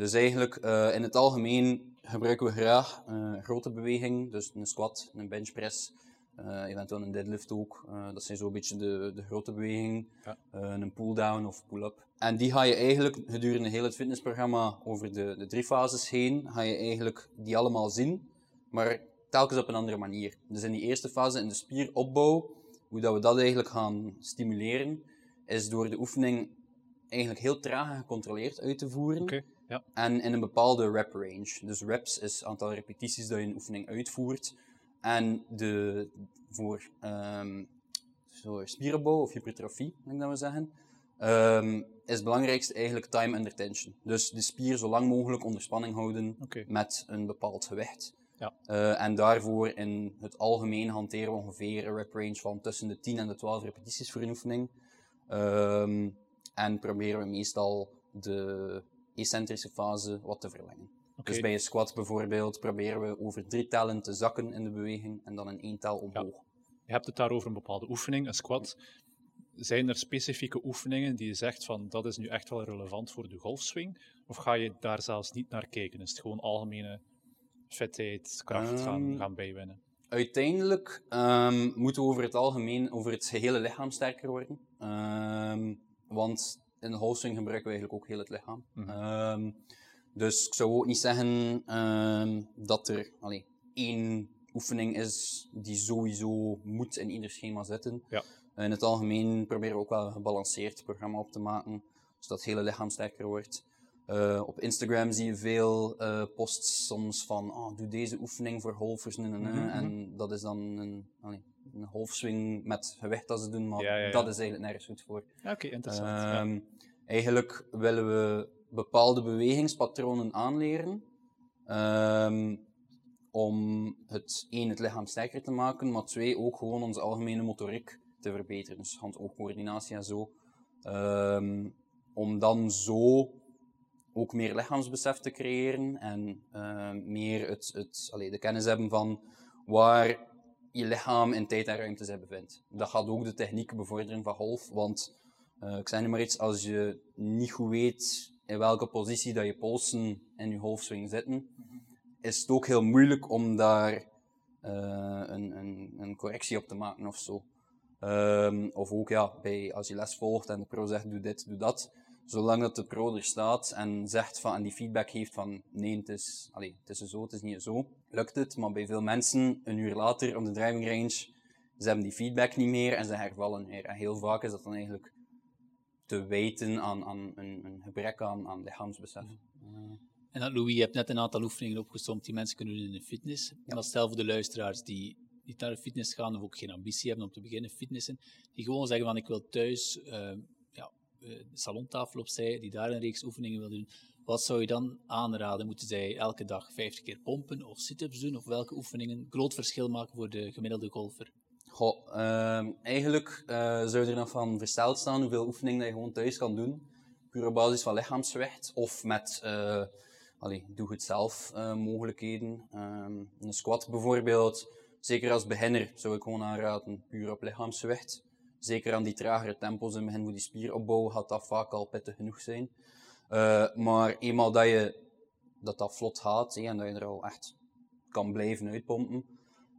Dus eigenlijk uh, in het algemeen gebruiken we graag uh, grote beweging, dus een squat, een benchpress, uh, eventueel een deadlift ook. dat zijn zo'n beetje de, de grote bewegingen. Ja. een pull-down of pull-up. En die ga je eigenlijk gedurende heel het fitnessprogramma over de, de drie fases heen, ga je eigenlijk die allemaal zien, maar telkens op een andere manier. Dus in die eerste fase, in de spieropbouw, hoe dat we dat eigenlijk gaan stimuleren, is door de oefening eigenlijk heel traag en gecontroleerd uit te voeren. Okay. Ja. En in een bepaalde rep range. Dus reps is het aantal repetities dat je een oefening uitvoert. En de, voor um, zo spierenbouw of hypertrofie, moet ik dat maar zeggen, um, is het belangrijkste eigenlijk time under tension. Dus de spier zo lang mogelijk onder spanning houden okay. met een bepaald gewicht. Ja. Uh, en daarvoor in het algemeen hanteren we ongeveer een rep range van tussen de 10 en de 12 repetities voor een oefening. Um, en proberen we meestal de excentrische fase wat te verlengen. Okay. Dus bij een squat bijvoorbeeld proberen we over drie tellen te zakken in de beweging en dan in één tel omhoog. Ja. Je hebt het daar over een bepaalde oefening, een squat. Zijn er specifieke oefeningen die je zegt van dat is nu echt wel relevant voor de golfswing? Of ga je daar zelfs niet naar kijken? Is het gewoon algemene vetheid, kracht um, gaan, ehm, gaan bijwinnen? Uiteindelijk um, moeten we over het algemeen, over het gehele lichaam sterker worden. Um, want in de holstring gebruiken we eigenlijk ook heel het lichaam. Mm -hmm. um, dus ik zou ook niet zeggen um, dat er allee, één oefening is die sowieso moet in ieder schema zitten. Ja. In het algemeen proberen we ook wel een gebalanceerd programma op te maken, zodat het hele lichaam sterker wordt. Uh, op Instagram zie je veel uh, posts soms van, oh, doe deze oefening voor golfers, mm -hmm. en dat is dan een, allee, een halfswing met gewicht dat ze doen, maar ja, ja, ja. dat is eigenlijk nergens goed voor. Oké, okay, interessant. Um, eigenlijk willen we bepaalde bewegingspatronen aanleren, um, om het één, het lichaam sterker te maken, maar twee, ook gewoon onze algemene motoriek te verbeteren, dus hand-oogcoördinatie en zo. Um, om dan zo ook meer lichaamsbesef te creëren en uh, meer het, het, allee, de kennis hebben van waar je lichaam in tijd en ruimte zich bevindt. Dat gaat ook de techniek bevorderen van golf, want uh, ik zeg nu maar iets, als je niet goed weet in welke positie dat je polsen in je golfswing zitten, is het ook heel moeilijk om daar uh, een, een, een, correctie op te maken of zo. Um, of ook ja, bij, als je les volgt en de pro zegt doe dit, doe dat, zolang dat de pro er staat en zegt van, en die feedback geeft van nee, het is, allez, het is zo, het is niet zo, lukt het. Maar bij veel mensen, een uur later op de driving range, ze hebben die feedback niet meer en ze hervallen weer. En heel vaak is dat dan eigenlijk te wijten aan, aan een, een gebrek aan, aan lichaamsbesef. En dan, Louis, je hebt net een aantal oefeningen opgesomd die mensen kunnen doen in de fitness. Ja. En stel voor de luisteraars die niet naar de fitness gaan of ook geen ambitie hebben om te beginnen fitnessen, die gewoon zeggen van ik wil thuis uh, de salontafel opzij, die daar een reeks oefeningen wil doen, wat zou je dan aanraden? Moeten zij elke dag 50 keer pompen of sit-ups doen? Of welke oefeningen groot verschil maken voor de gemiddelde golfer? Goh, uh, eigenlijk uh, zou er nog van versteld staan hoeveel oefeningen je gewoon thuis kan doen. Puur op basis van lichaamsgewicht of met allee, doe het zelf mogelijkheden. Um, een squat bijvoorbeeld, zeker als beginner zou ik gewoon aanraden, puur op lichaamsgewicht. Zeker aan die tragere tempos in het begin voor die spieropbouw gaat dat vaak al pittig genoeg zijn. Uh, maar eenmaal dat je dat, dat vlot gaat en dat je er al echt kan blijven uitpompen,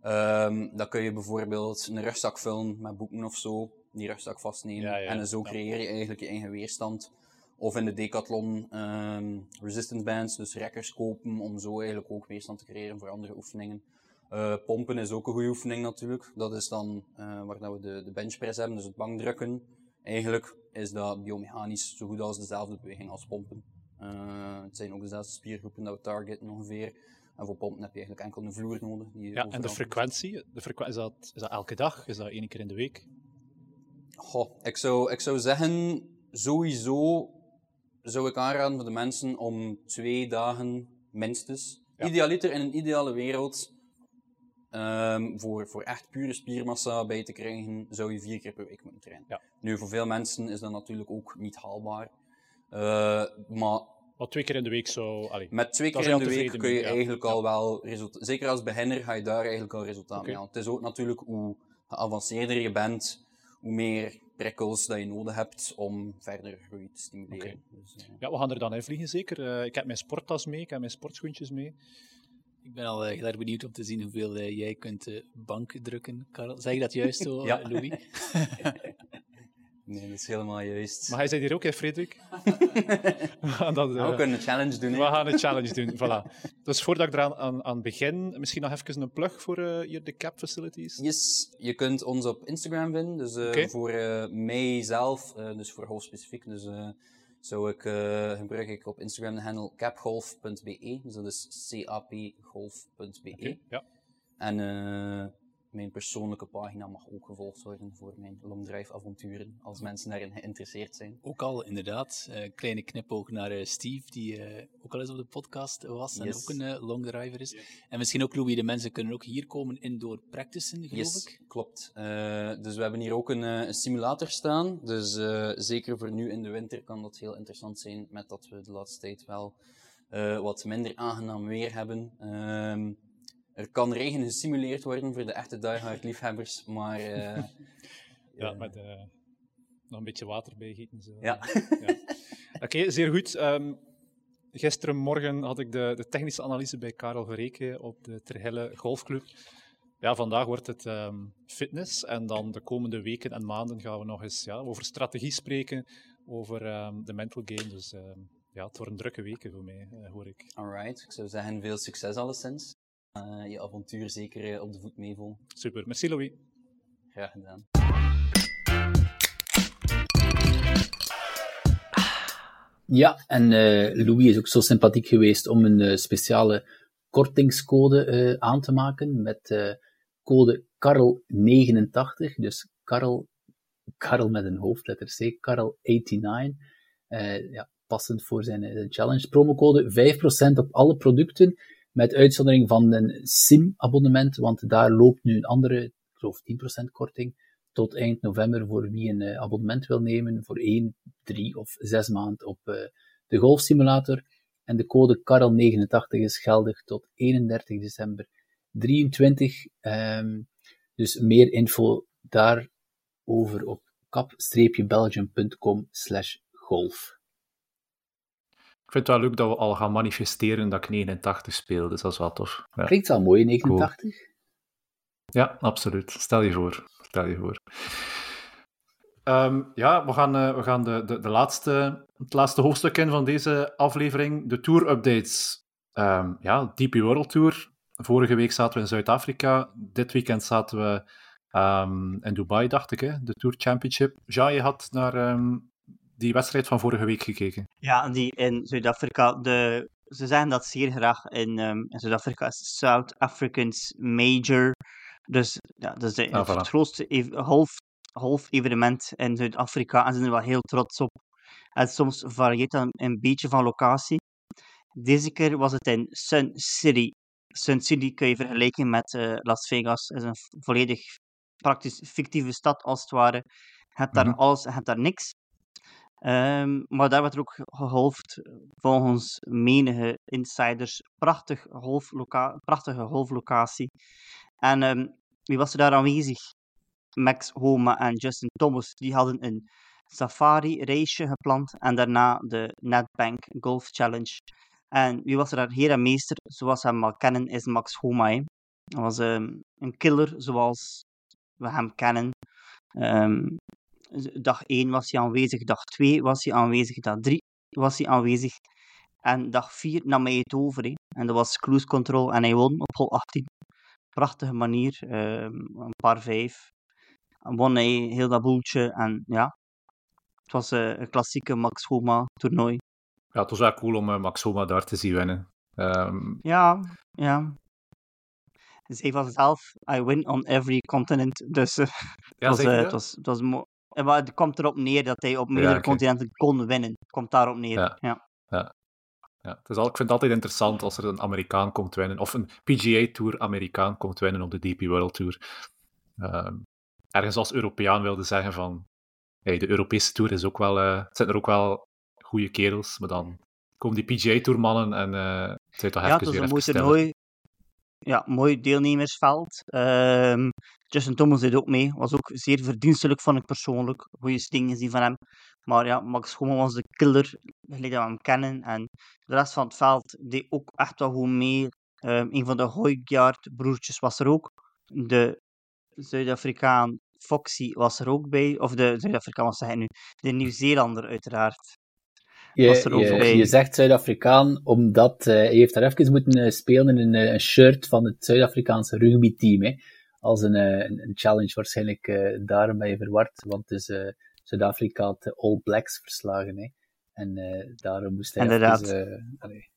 um, dan kun je bijvoorbeeld een rugzak vullen met boeken of zo, die rugzak vastnemen ja, ja, en zo creëer je eigenlijk je eigen weerstand. Of in de decathlon um, resistance bands, dus rekkers kopen om zo eigenlijk ook weerstand te creëren voor andere oefeningen. Uh, pompen is ook een goede oefening natuurlijk. Dat is dan uh, waar dat we de, de benchpress hebben, dus het bankdrukken. Eigenlijk is dat biomechanisch zo goed als dezelfde beweging als pompen. Uh, het zijn ook dezelfde spiergroepen dat we targeten ongeveer. En voor pompen heb je eigenlijk enkel een vloer nodig. Die ja, en de frequentie, de frequ is, dat, is dat elke dag? Is dat één keer in de week? Goh, ik zou, ik zou zeggen, sowieso zou ik aanraden voor de mensen om twee dagen minstens. Ja. Idealiter in een ideale wereld Um, voor, voor echt pure spiermassa bij te krijgen, zou je vier keer per week moeten trainen. Ja. Nu, voor veel mensen is dat natuurlijk ook niet haalbaar. Uh, maar wat twee keer in de week zo. Allee, met twee keer in de week kun je eigenlijk al wel resultaat. Zeker als beginner ga je daar eigenlijk al resultaat okay. mee halen. Het is ook natuurlijk hoe geavanceerder je bent, hoe meer prikkels dat je nodig hebt om verder groei te stimuleren. Okay. Dus, uh... Ja, we gaan er dan in vliegen zeker. Uh, ik heb mijn sporttas mee, ik heb mijn sportschoentjes mee. Ik ben al uh, heel erg benieuwd om te zien hoeveel uh, jij kunt uh, bank drukken, Karel. Zeg je dat juist zo, ja. Louis? nee, dat is helemaal juist. Maar hij zei hier ook, hè, Frederik? we gaan dat, we kunnen een challenge doen. We gaan een challenge doen, voilà. Dus voordat ik eraan aan, aan begin, misschien nog even een plug voor hier de CAP facilities. Yes, je kunt ons op Instagram vinden. Dus okay. voor mij zelf, dus voor Golf specifiek. Dus zou ik, uh, gebruik ik op Instagram de handle capgolf.be. Dus dat is capgolf.be. Okay, ja. En uh, mijn persoonlijke pagina mag ook gevolgd worden voor mijn longdrive avonturen, als mensen daarin geïnteresseerd zijn. Ook al, inderdaad. Uh, kleine knipoog naar uh, Steve, die uh, ook al eens op de podcast was en ook een longdriver is. En misschien ook Louis, de mensen kunnen ook hier komen indoor practicen, geloof yes, ik? klopt. dus we hebben hier ook een, een simulator staan. Dus zeker voor nu in de winter kan dat heel interessant zijn, met dat we de laatste tijd wel wat minder aangenaam weer hebben. Ehm, er kan regen gesimuleerd worden voor de echte diehard liefhebbers, maar... Uh, ja, met uh, nog een beetje water bijgieten. Zo. Ja. ja. Oké, zeer goed. Um, gisterenmorgen had ik de, de, technische analyse bij Karel Verreken op de Terhelle Golfclub. Ja, vandaag wordt het um, fitness en dan de komende weken en maanden gaan we nog eens ja, over strategie spreken, over um, de mental game. Dus ja, het worden drukke weken voor mij, uh, hoor ik. Alright, ik zou zeggen veel succes alleszins je avontuur zeker uh, op de voet meevolgen. Super, merci Louis. Graag gedaan. Ja, en uh, Louis is ook zo sympathiek geweest om een speciale kortingscode aan te maken met code Karel89, dus Karel, Karel met een hoofdletter C, Karel89. ja, passend voor zijn challenge. Promocode 5% op alle producten met uitzondering van een SIM-abonnement, want daar loopt nu een andere, ik geloof 10% korting, tot eind november voor wie een uh, abonnement wil nemen voor 1, 3 of 6 maanden op uh, de golfsimulator. En de code KARL89 is geldig tot 31 december 23. Um, ehm, dus meer info daarover op cap-belgium.com slash golf. Ik vind het wel leuk dat we al gaan manifesteren dat ik 89 speel, dus dat is wel tof. Ja. Klinkt wel mooi, 89? Ja, absoluut. Stel je voor. Stel je voor. Um, ja, we gaan, uh, we gaan de, de, de, laatste, het laatste hoofdstuk in van deze aflevering, de tour-updates. Um, ja, DP World Tour. Vorige week zaten we in Zuid-Afrika. Dit weekend zaten we um, in Dubai, dacht ik, hè? de Tour Championship. Ja, je had naar die wedstrijd van vorige week gekeken? Ja, die in Zuid-Afrika. De, ze zeggen dat zeer graag in, um, in Zuid-Afrika is South Africans Major. Dus ja, dat is de, ah, het grootste ev golf, golf-evenement in Zuid-Afrika. En ze zijn er wel heel trots op. En soms varieert dat een beetje van locatie. Deze keer was het in Sun City. Sun City kun je vergelijken met uh, Las Vegas. is een volledig praktisch fictieve stad als het ware. Je hebt daar Mhm. alles, je hebt daar niks. Ehm, maar daar werd er ook geholfd, volgens menige insiders, prachtig golfloca prachtige golflocatie. En ehm, wie was er daar aanwezig? Max Homa en Justin Thomas, die hadden een safari-raceje gepland en daarna de Netbank Golf Challenge. En wie was er daar heer en meester, zoals we hem al kennen, is Max Homa. Hij was ehm, een killer, zoals we hem kennen. Dag 1 was hij aanwezig, dag 2 was hij aanwezig, dag 3 was hij aanwezig. En dag 4 nam hij het over. hè. En dat was cruise control en hij won op hol 18. Prachtige manier, ehm, een paar 5. En won hij heel dat boeltje en ja. Het was eh, een klassieke Max Homa toernooi. Ja, het was wel cool om eh, Max Homa daar te zien winnen. Ehm, Ja, ja. Zij van zelf, I win on every continent. Dus eh, het, was, het, was, het was mooi. En maar het komt erop neer dat hij op meerdere continenten kon winnen. Het komt daarop neer. Ja. Ja. Ja, het is al, ik vind het altijd interessant als er een Amerikaan komt winnen, of een PGA Tour Amerikaan komt winnen op de DP World Tour. Ehm, ergens als Europeaan wilde zeggen van, hey, de Europese Tour is ook wel, eh, het zijn er ook wel goede kerels, maar dan komen die PGA Tour mannen en eh het zijn toch Ja, even weer even mooi stiller. Ja, mooi deelnemersveld. Ehm, Justin Thomas deed ook mee. Was ook zeer verdienstelijk, vond ik persoonlijk. Goeie sting gezien van hem. Maar ja, Max Homan was de killer, gelijk dat we hem kennen. En de rest van het veld deed ook echt wel goed mee. Ehm, een van de Hoijgaard-broertjes was er ook. De Zuid-Afrikaan Foxy was er ook bij. Of de Zuid-Afrikaan, zeg ik nu? De Nieuw-Zeelander, uiteraard. Was er Je, zegt Zuid-Afrikaan, omdat eh, hij heeft daar even moeten eh, spelen in een, eh, een shirt van het Zuid-Afrikaanse rugbyteam. Hè. Als een, eh, een, een challenge waarschijnlijk, eh, daarom ben je verward, want eh, Zuid-Afrika had de All Blacks verslagen. Hè. En eh, daarom moest hij Inderdaad. even, eh, allee,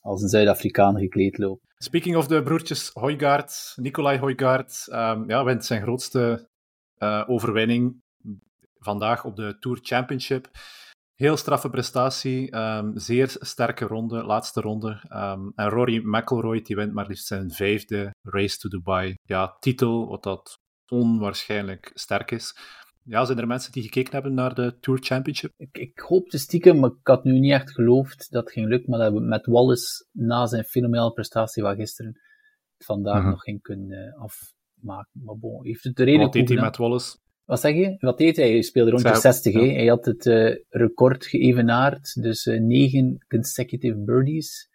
als een Zuid-Afrikaan gekleed lopen. Speaking of de broertjes Hoijgaard, Nicolai Hoijgaard, ehm ja, wint zijn grootste eh, overwinning vandaag op de Tour Championship. Heel straffe prestatie, ehm, zeer sterke ronde, laatste ronde. Ehm, en Rory McIlroy die wint maar liefst zijn vijfde Race to Dubai. Ja, titel, wat dat onwaarschijnlijk sterk is. Ja, zijn er mensen die gekeken hebben naar de Tour Championship? Ik, ik hoopte stiekem, maar ik had nu niet echt geloofd dat het ging lukken, maar dat we met Wallace na zijn fenomenale prestatie van gisteren het vandaag Mhm. nog ging kunnen eh, afmaken. Maar bon, heeft het redelijk Wat deed hij met Wallace? Wat zeg je? Wat deed hij? Hij speelde rond de Zij- 60. hè. ja. Hij had het eh, record geëvenaard, dus eh, negen consecutive birdies.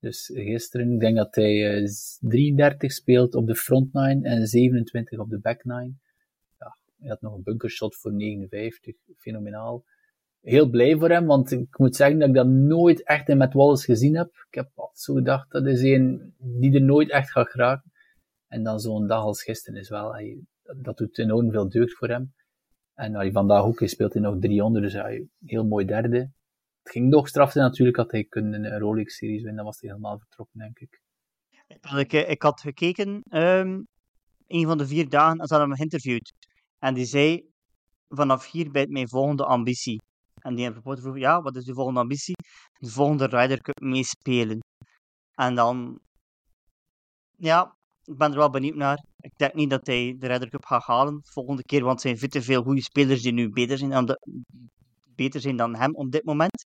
Dus gisteren, ik denk dat hij eh, 33 speelt op de front nine en 27 op de back nine. Ja, hij had nog een bunkershot voor 59, fenomenaal. Heel blij voor hem, want ik moet zeggen dat ik dat nooit echt in Matt Wallace gezien heb. Ik heb altijd zo gedacht, dat is een die er nooit echt gaat geraken. En dan zo'n dag als gisteren is wel, hij, dat doet enorm veel deugd voor hem. En hij vandaag ook, hij speelt hij nog 300, dus hij, heel mooi derde. Het ging nog straf zijn natuurlijk, had hij kunnen een Rolex-series winnen, dan was hij helemaal vertrokken, denk ik. Ik, eh, ik had gekeken, ehm een van de vier dagen, en ze hadden hem geïnterviewd. En die zei, vanaf hier bij mijn volgende ambitie. En die reporter vroeg, ja, wat is uw volgende ambitie? De volgende Ryder Cup meespelen. En dan, ja, ik ben er wel benieuwd naar. Ik denk niet dat hij de Ryder Cup gaat halen de volgende keer, want er zijn veel veel goede spelers die nu beter zijn dan, beter zijn dan hem op dit moment.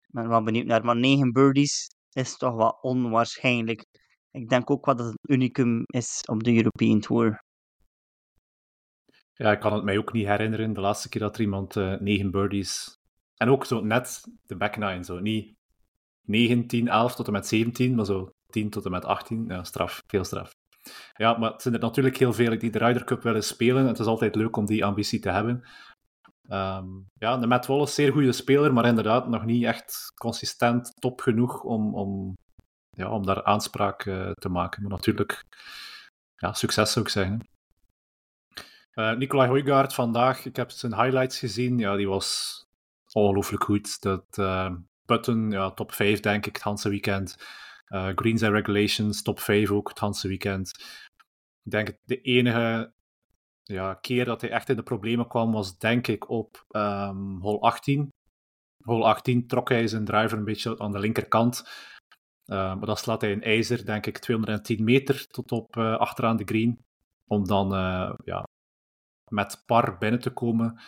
Ik ben er wel benieuwd naar. Maar negen birdies is toch wel onwaarschijnlijk. Ik denk ook wel dat het een unicum is op de European Tour. Ja, ik kan het mij ook niet herinneren. De laatste keer dat er iemand eh, negen birdies. En ook zo net de back nine. Zo. Niet 9, 10, 11 tot en met 17, maar zo 10 tot en met 18. Ja, straf. Veel straf. Ja, maar het zijn er natuurlijk heel veel die de Ryder Cup willen spelen. Het is altijd leuk om die ambitie te hebben. Ehm, ja, de Matt Wallace, zeer goede speler, maar inderdaad nog niet echt consistent top genoeg om, om, ja, om daar aanspraak eh, te maken. Maar natuurlijk, ja, succes zou ik zeggen. Uh, Nicolai Hoijgaard vandaag, ik heb zijn highlights gezien. Ja, die was ongelooflijk goed. Dat uh, Button, ja, top 5 denk ik, het Hanse weekend. Uh, Greens and Regulations, top 5 ook, het Hanse weekend. Ik denk de enige ja, keer dat hij echt in de problemen kwam, was denk ik op um, hole 18. Hole 18 trok hij zijn driver een beetje aan de linkerkant. Uh, maar dan slaat hij een ijzer, denk ik, 210 meter tot op uh, achteraan de green om dan ja, met par binnen te komen.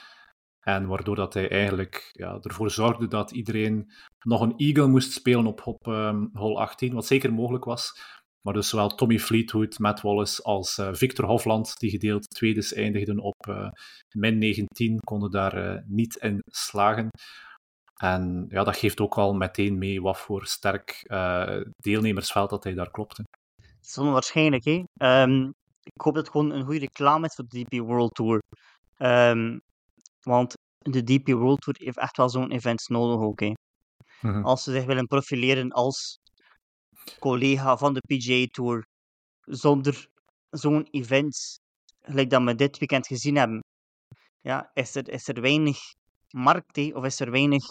En waardoor dat hij eigenlijk ja, ervoor zorgde dat iedereen nog een eagle moest spelen op, op um, hole 18, wat zeker mogelijk was. Maar dus zowel Tommy Fleetwood, Matt Wallace als uh, Victor Hofland, die gedeeld tweede eindigden op uh, min 19, konden daar uh, niet in slagen. En ja, dat geeft ook al meteen mee wat voor sterk deelnemersveld dat hij daar klopte. Dat is onwaarschijnlijk, hè? Um, ik hoop dat het gewoon een goede reclame is voor de DP World Tour. Um, want de DP World Tour heeft echt wel zo'n event nodig ook. Hè. Mhm. Als ze zich willen profileren als collega van de PGA Tour, zonder zo'n event, gelijk dat we dit weekend gezien hebben, ja, is, er, is er weinig markt hè, of is er weinig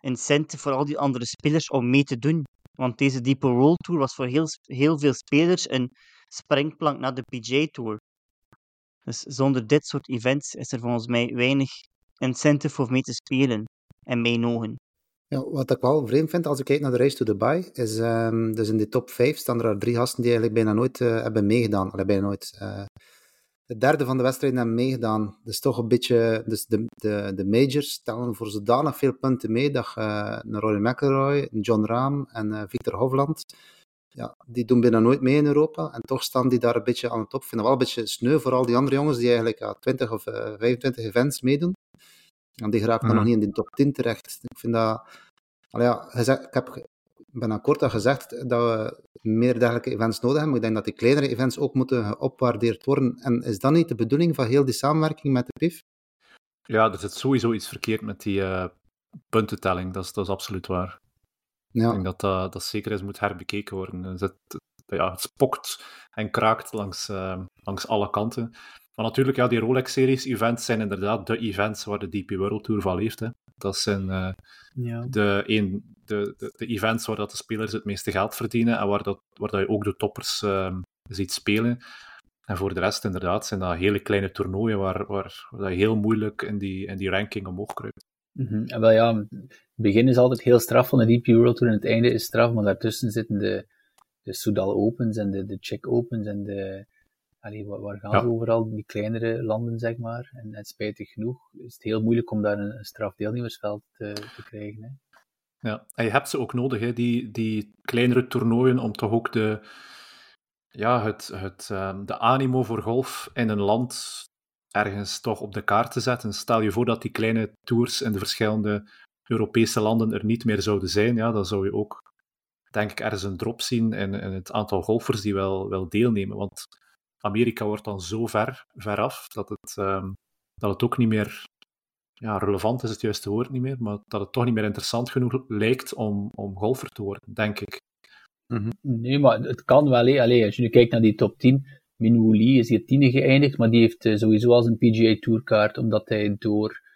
incentive voor al die andere spelers om mee te doen. Want deze Deep World Tour was voor heel, heel veel spelers een springplank naar de PGA Tour. Dus zonder dit soort events is er volgens mij weinig incentive voor mee te spelen, in mijn ogen. Ja, wat ik wel vreemd vind als ik kijk naar de Race to Dubai, is um, dus in de top 5 staan er drie gasten die eigenlijk bijna nooit uh, hebben meegedaan. Allee, nooit. Uh, de derde van de wedstrijden hebben meegedaan. Dus toch een beetje, dus de, de, de majors stellen voor zodanig veel punten mee dat uh, Rory McIlroy, John Rahm en Victor Hovland ja, die doen bijna nooit mee in Europa. En toch staan die daar een beetje aan de top. Ik vind dat wel een beetje sneu voor al die andere jongens die eigenlijk ja, 20 of uh, eh, 25 events meedoen. En die geraken dan nog niet in de top 10 terecht. Ik vind dat... ja, gezegd, ik heb ben akkoord dat gezegd dat we meer dergelijke events nodig hebben. Maar ik denk dat die kleinere events ook moeten geopwaardeerd worden. En is dat niet de bedoeling van heel die samenwerking met de PIF? Ja, er zit sowieso iets verkeerd met die uh, puntentelling. Dat is, dat is absoluut waar. Ja. Ik denk dat, dat dat zeker eens moet herbekeken worden. Dus het, ja, het spokt en kraakt langs, uh, langs alle kanten. Maar natuurlijk, ja, die Rolex-series events zijn inderdaad de events waar de DP World Tour van leeft. Hè. Dat zijn uh, ja. de, een, de, de, de, events waar dat de spelers het meeste geld verdienen en waar, dat, waar dat je ook de toppers uh, ziet spelen. En voor de rest, inderdaad, zijn dat hele kleine toernooien waar, waar, waar je heel moeilijk in die, in die ranking omhoog kruipt. Mm -hmm. En wel ja, het begin is altijd heel straf van de DP World Tour en het einde is straf, maar daartussen zitten de, de Soudal Opens en de, de Czech Opens en de, allee, waar, waar gaan ja. ze overal, die kleinere landen, zeg maar. En, en, spijtig genoeg is het heel moeilijk om daar een, een straf deelnemersveld te, te krijgen. Hè. Ja, en je hebt ze ook nodig, hè, die, die kleinere toernooien, om toch ook de, ja, het, het, um, de animo voor golf in een land ergens toch op de kaart te zetten. Stel je voor dat die kleine tours in de verschillende Europese landen er niet meer zouden zijn, ja, dan zou je ook, denk ik, ergens een drop zien in, het aantal golfers die wel, wel deelnemen. Want Amerika wordt dan zo ver, ver af dat het, um, dat het ook niet meer ja, relevant is het juiste woord niet meer, maar dat het toch niet meer interessant genoeg lijkt om, om golfer te worden, denk ik. Mm. Nee, maar het kan wel. Als je nu kijkt naar die top 10, Min Woo Lee is hier tiende geëindigd, maar die heeft uh, sowieso als een PGA Tourkaart, omdat hij door...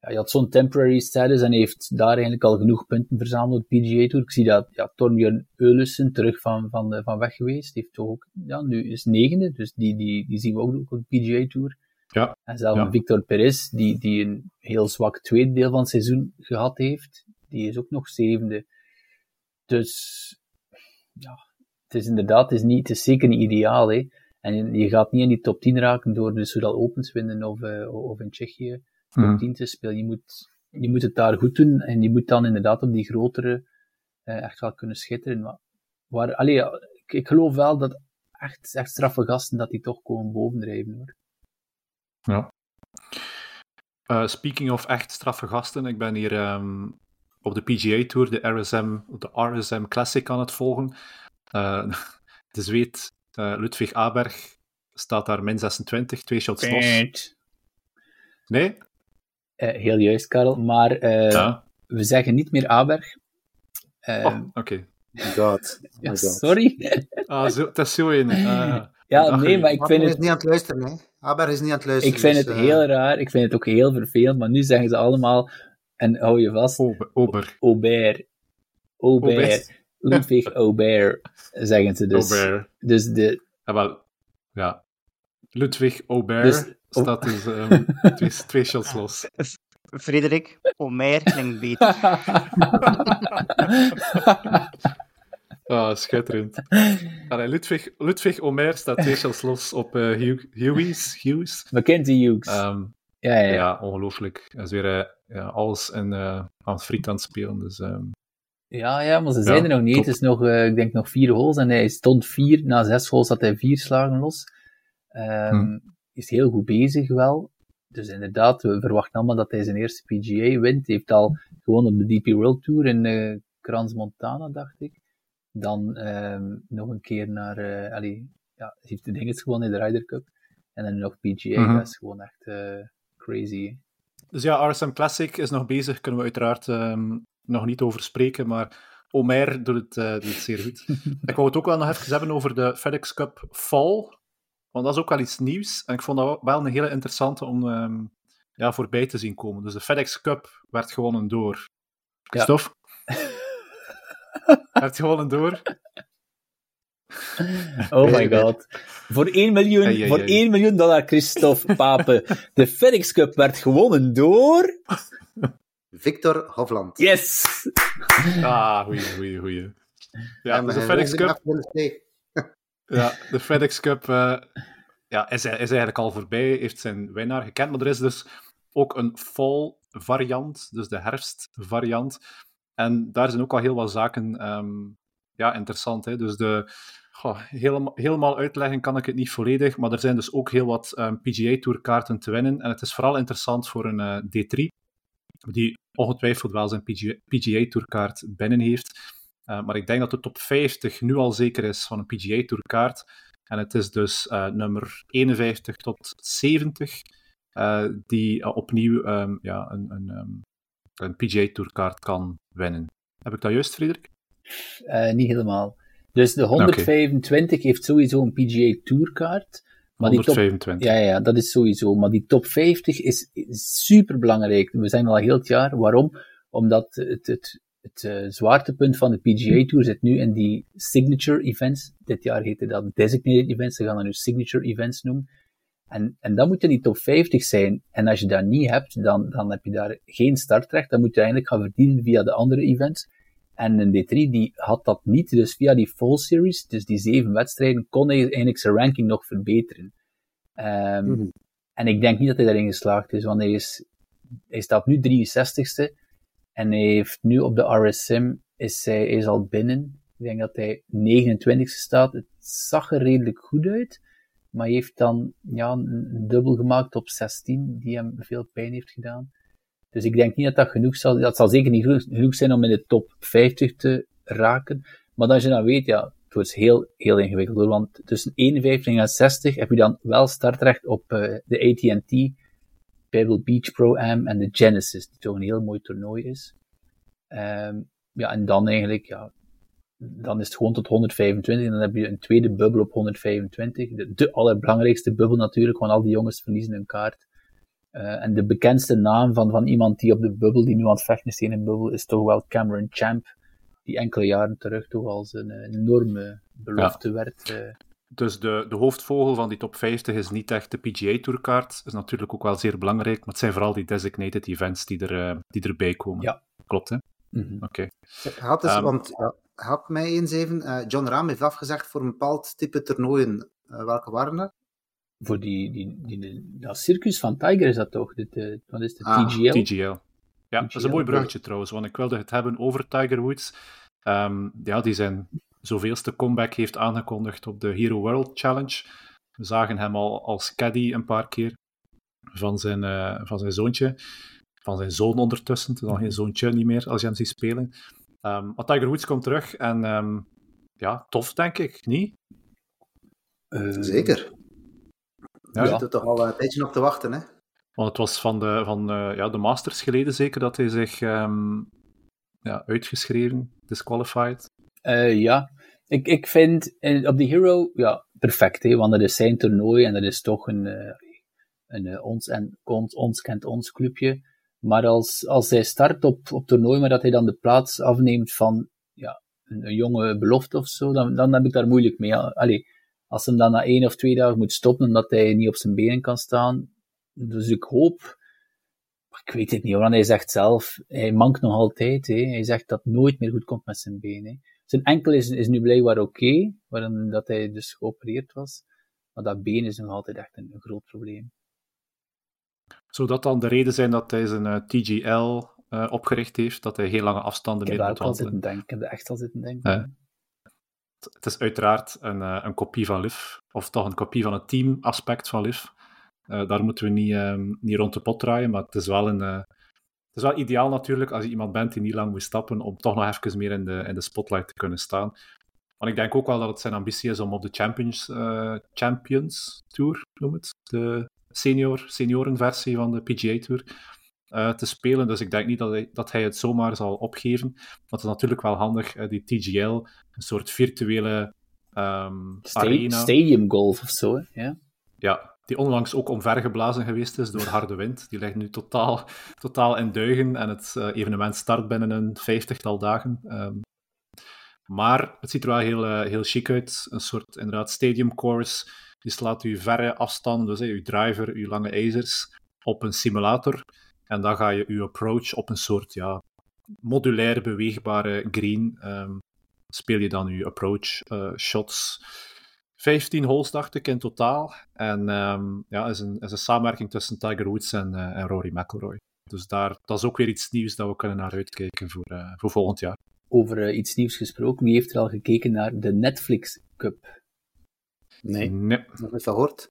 Ja, hij had zo'n temporary status en heeft daar eigenlijk al genoeg punten verzameld op de PGA Tour. Ik zie dat ja, Torbjörn Eulissen terug van, van, van weg geweest. Die heeft toch ook, ja, nu is negende, dus die, die, die zien we ook op de PGA Tour. Ja. En zelfs ja. Victor Perez, die, die een heel zwak tweede deel van het seizoen gehad heeft, die is ook nog zevende. Dus, ja, het is inderdaad, het is, niet, het is zeker niet ideaal, hè. En je gaat niet in die top 10 raken door de Soudal Opens winnen of, uh, of in Tsjechië top mm. 10 te spelen. Je moet, je moet het daar goed doen en je moet dan inderdaad op die grotere uh, echt wel kunnen schitteren. Maar waar, allee, ik, ik, geloof wel dat echt, echt straffe gasten dat die toch komen bovendrijven hoor. Ja. Uh, speaking of echt straffe gasten, ik ben hier um, op de PGA Tour de RSM, de RSM Classic aan het volgen. de Zweed uh, Ludwig Aberg staat daar min 26, twee shots los. Nee? Uh, heel juist, Karel. Maar uh, ja. we zeggen niet meer Aberg. oh, oké. Okay. God. ja, sorry. ah, zo, dat is zo een. ja, nee, maar ik vind het... is niet aan het luisteren, hè. Aberg is niet aan het luisteren. Ik vind dus, het heel raar. Ik vind het ook heel vervelend. Maar nu zeggen ze allemaal... En hou je vast... Ober. Ober. Ober. Ober. Ludwig Aubert, zeggen ze dus. Aubert. Dus de... Ja, wel, ja. Ludwig Aubert dus, staat dus um, twee, twee shots los. Frederik, Omer klinkt beter. ah, schitterend. Allee, Ludwig, Ludwig Omer staat twee shells los op uh, Hugh, Hughes. Hughes. Mackenzie Hughes. Um, ja, ja, ja. ongelooflijk. Hij is weer uh, ja, alles in, uh, aan het friet aan het spelen. Dus, um, ja, ja, maar ze zijn er nog niet. Top. Het is nog, uh, ik denk nog vier holes en hij stond vier. Na zes holes had hij vier slagen los. Um, hm. Is heel goed bezig wel. Dus inderdaad, we verwachten allemaal dat hij zijn eerste PGA wint. Hij heeft al gewoon op de DP World Tour in uh, Crans Montana, dacht ik. Dan um, nog een keer naar, uh, allee, ja, hij heeft de dinges gewonnen in de Ryder Cup. En dan nog PGA, mm -hmm. dat is gewoon echt uh, crazy. Dus ja, RSM Classic is nog bezig, kunnen we uiteraard um, nog niet over spreken, maar Omer doet het, uh, doet het zeer goed. ik wou het ook wel nog even hebben over de FedEx Cup Fall, want dat is ook wel iets nieuws. En ik vond dat wel een hele interessante om um, ja, voorbij te zien komen. Dus de FedEx Cup werd gewonnen door Christophe. Ja. werd gewonnen door... Oh my god. Voor 1 miljoen, voor 1 miljoen dollar, Christophe Pape. De FedEx Cup werd gewonnen door... Victor Hofland. Yes! Ah, goeie, goeie, goeie. Ja, ja dus de FedEx Cup... ja, de FedEx Cup uh, ja, is, is eigenlijk al voorbij, heeft zijn winnaar gekend, maar er is dus ook een fall variant, dus de herfstvariant. En daar zijn ook al heel wat zaken um, ja, interessant. Hè? Dus de, goh, helemaal, helemaal uitleggen kan ik het niet volledig, maar er zijn dus ook heel wat um, PGA-tourkaarten te winnen. En het is vooral interessant voor een uh, D3, die ongetwijfeld wel zijn PGA-tourkaart binnen heeft. Uh, maar ik denk dat de top 50 nu al zeker is van een PGA-tourkaart. En het is dus uh, nummer 51 tot 70 uh, die opnieuw um, ja, een, een, um, een PGA-tourkaart kan winnen. Heb ik dat juist, Frederik? niet helemaal. Dus de 125 okay. heeft sowieso een PGA Tourkaart. Maar 125. Die top, ja, ja, dat is sowieso. Maar die top 50 is, super belangrijk. We zijn al heel het jaar. Waarom? Omdat het, het, het uh, zwaartepunt van de PGA Tour zit nu in die signature events. Dit jaar heette dat designated events. Ze gaan dat nu signature events noemen. En, en dan moet je die top 50 zijn. En als je dat niet hebt, dan, dan heb je daar geen startrecht. Dan moet je eigenlijk gaan verdienen via de andere events. En een D3 die had dat niet, dus via die full series, dus die zeven wedstrijden, kon hij eigenlijk zijn ranking nog verbeteren. Um, mm -hmm. En ik denk niet dat hij daarin geslaagd is, want hij, is, hij staat nu 63ste en hij heeft nu op de RSM, is hij is al binnen. Ik denk dat hij 29ste staat. Het zag er redelijk goed uit, maar hij heeft dan ja, een dubbel gemaakt op 16, die hem veel pijn heeft gedaan. Dus ik denk niet dat dat genoeg zal, dat zal zeker niet genoeg zijn om in de top 50 te raken. Maar als je dan weet, ja, het wordt heel, heel ingewikkeld want tussen 51 en 60 heb je dan wel startrecht op uh, de AT&T, Pebble Beach Pro-Am en de Genesis, die toch een heel mooi toernooi is. Um, ja, en dan eigenlijk, ja, dan is het gewoon tot 125 en dan heb je een tweede bubbel op 125. De, de allerbelangrijkste bubbel natuurlijk, want al die jongens verliezen hun kaart. Uh, en de bekendste naam van, van iemand die op de bubbel, die nu aan het vechten is in een bubbel, is toch wel Cameron Champ, die enkele jaren terug toch als een, een enorme belofte ja. werd. Uh... Dus de, de hoofdvogel van die top 50 is niet echt de PGA Tourkaart. is natuurlijk ook wel zeer belangrijk, maar het zijn vooral die designated events die, er, uh, die erbij komen. Ja. Klopt, hè? Mm -hmm. Oké. Okay. Had dus, um, want help mij eens even. John Rahm heeft afgezegd voor een bepaald type toernooien. welke waren dat? Voor die, die, die, dat circus van Tiger is dat toch? Dit, uh, wat is het? Ah, TGL? TGL. Ja, TGL. dat is een mooi bruggetje trouwens, want ik wilde het hebben over Tiger Woods. Um, ja, die zijn zoveelste comeback heeft aangekondigd op de Hero World Challenge. We zagen hem al als caddy een paar keer van zijn, uh, van zijn zoontje. Van zijn zoon ondertussen. Het is al geen zoontje niet meer als je hem ziet spelen. Um, maar Tiger Woods komt terug en um, ja, tof denk ik, niet? Uh, Zeker. Ja. Je zit er toch al een tijdje op te wachten, hè? Want het was van de, van, uh, ja, de Masters geleden zeker dat hij zich um, ja, uitgeschreven, disqualified. Uh, ja, ik, ik vind in, op die Hero ja, perfect, hè, want dat is zijn toernooi en dat is toch een, een ons, en, ons, ons kent ons clubje. Maar als, als hij start op, op toernooi, maar dat hij dan de plaats afneemt van ja, een, een jonge belofte of zo, dan, dan heb ik daar moeilijk mee. Allee, als hem dan na één of twee dagen moet stoppen omdat hij niet op zijn benen kan staan. Dus ik hoop, ik weet het niet hoor, hij zegt zelf, hij mankt nog altijd. Hè. Hij zegt dat het nooit meer goed komt met zijn been. Zijn enkel is, is nu blijkbaar oké, okay, dat hij dus geopereerd was. Maar dat been is nog altijd echt een, een groot probleem. Zou dat dan de reden zijn dat hij zijn uh, eh, TGL uh, eh, opgericht heeft? Dat hij heel lange afstanden meer moet wandelen? Ik heb Ik heb er echt al zitten denken. Het is uiteraard een, uh, een kopie van LIF, of toch een kopie van het teamaspect van LIF. daar moeten we niet, um, niet rond de pot draaien, maar het is wel een... het is wel ideaal natuurlijk als je iemand bent die niet lang moet stappen, om toch nog even meer in de, in de spotlight te kunnen staan. Want ik denk ook wel dat het zijn ambitie is om op de Champions, Champions Tour, noem het, de senior, seniorenversie van de PGA Tour uh, te spelen. Dus ik denk niet dat hij, dat hij het zomaar zal opgeven. Maar het is natuurlijk wel handig, uh, die TGL, een soort virtuele um, arena. Stadium golf of zo, Ja. Ja, die onlangs ook omvergeblazen geweest is door harde wind. Die ligt nu totaal, totaal in duigen en het uh, evenement start binnen een vijftigtal dagen. Um, maar het ziet er wel heel, heel chic uit. Een soort inderdaad stadium course die slaat u verre afstanden, dus uw driver, uw lange ijzers, op een simulator. En dan ga je uw approach op een soort ja, modulair beweegbare green. Um, speel je dan uw approach uh, shots. 15 holes dacht ik in totaal. En um, ja, is een, is een samenwerking tussen Tiger Woods en, uh, en Rory McIlroy. Dus daar, dat is ook weer iets nieuws dat we kunnen naar uitkijken voor, uh, voor volgend jaar. Over iets nieuws gesproken, wie heeft er al gekeken naar de Netflix Cup? Nee. nee. Nog van gehoord?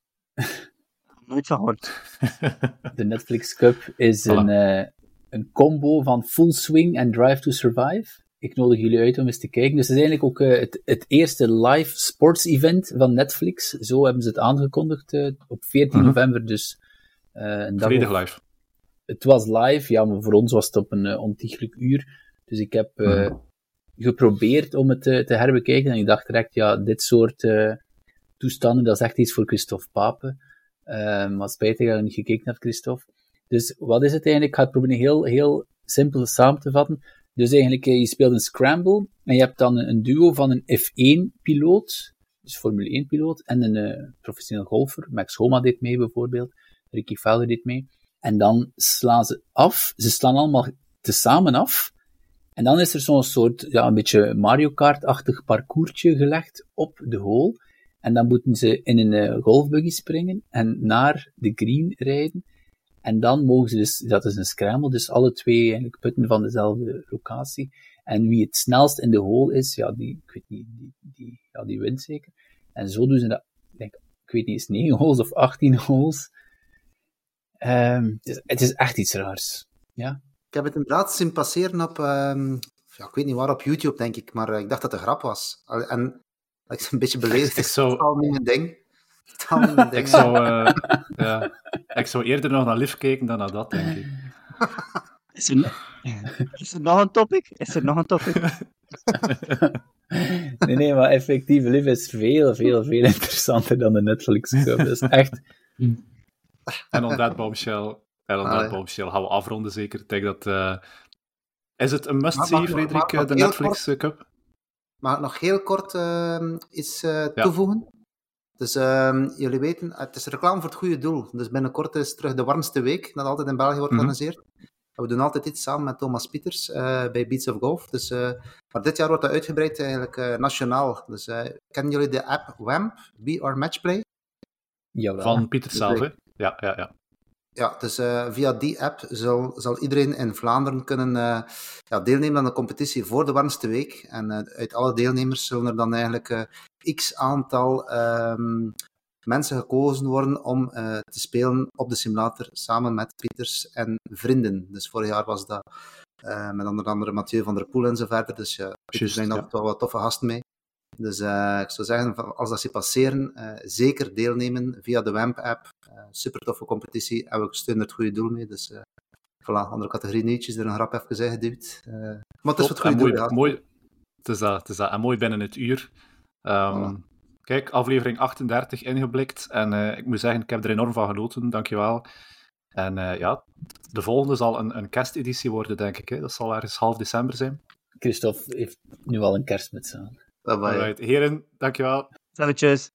Nooit van gehoord. De Netflix Cup is een, uh, een combo van Full Swing en Drive to Survive. Ik nodig jullie uit om eens te kijken. Dus het is eigenlijk ook uh, het, het, eerste live sports event van Netflix. Zo hebben ze het aangekondigd uh, op 14 uh -huh. november. Dus, een dag Volledig live. Het was live, ja, maar voor ons was het op een ontiegelijk uur. Dus ik heb -huh. geprobeerd om het te herbekijken. En ik dacht direct, ja, dit soort toestanden, dat is echt iets voor Christophe Pape. Uh, maar spijtig dat ik niet gekeken heb, Christophe. Dus wat is het eigenlijk? Ik ga het proberen heel, heel simpel samen te vatten. Dus eigenlijk, eh, je speelt een scramble en je hebt dan een duo van een F1-piloot, dus Formule 1-piloot, en een uh, professioneel golfer. Max Homa deed mee bijvoorbeeld, Ricky Fowler deed mee. En dan slaan ze af, ze slaan allemaal tezamen af. En dan is er zo'n soort, ja, een beetje Mario Kart-achtig parcoursje gelegd op de hole. En dan moeten ze in een uh, golfbuggy springen en naar de green rijden. En dan mogen ze dus, dat is een scramble, dus alle twee eigenlijk putten van dezelfde locatie. En wie het snelst in de hole is, ja, die, ik weet niet, die, die, ja, die wint zeker. En zo doen ze dat, denk, ik weet niet, is 9 holes of 18 holes. Um, het, is, echt iets raars. Ja. Ik heb het inderdaad zien passeren op, um, ja, ik weet niet waar, op YouTube denk ik, maar uh, ik dacht dat het een grap was. En ik een beetje beleefd. Ik zou... Het niet mijn ding. ding. ik, zou, uh, ja. ik zou eerder nog naar Liv kijken dan naar dat, denk ik. Is er, is er nog een topic? Is er nog een topic? nee, nee, maar effectief, Liv is veel, veel, veel interessanter dan de Netflix Cup. Dat is echt... En on that bombshell, en on that bombshell gaan we afronden zeker. Ik denk dat... Uh... Is het een must-see, Frederik, de Netflix Ik nog heel kort uh, iets uh, toevoegen? Dus uh, jullie weten, het is reclame voor het goede doel. Dus binnenkort is terug de warmste week, dat altijd in België wordt mhm. georganiseerd. Mm -hmm. We doen altijd iets samen met Thomas Pieters uh, bij Beats of Golf. Dus, uh, maar dit jaar wordt dat uitgebreid eigenlijk uh, nationaal. Dus kennen jullie de app WAMP, Be Our Matchplay? Jawel. Van Pieters zelf, hè? Ja, ja, ja. Ja, dus uh, via die app zal, zal iedereen in Vlaanderen kunnen uh, ja, deelnemen aan de competitie voor de warmste week. En uh, uit alle deelnemers zullen er dan eigenlijk x aantal um, mensen gekozen worden om te spelen op de simulator samen met Pieters en vrienden. Dus vorig jaar was dat met onder andere Mathieu van der Poel en zo verder. Dus ja, er zijn altijd wel wat toffe gasten mee. Dus uh, ik zou zeggen, als dat ze passeren, uh, zeker deelnemen via de WAMP-app. Uh, eh, super toffe competitie en we steunen het goede doel mee. Dus voilà, andere categorie nieuwtjes, er een grap even gezegd, geduwd. maar het is wat goede mooi, doel. Mooi, het is dat, het is dat. En mooi binnen het uur. Um, voilà. Kijk, aflevering 38 ingeblikt. En ik moet zeggen, ik heb er enorm van genoten. Dankjewel. En ja, de volgende zal een, een kersteditie worden, denk ik. Hè. Dat zal ergens half december zijn. Christophe heeft nu al een kerstmuts aan. Bye bye. Alright, heren, dankjewel. Salutjes.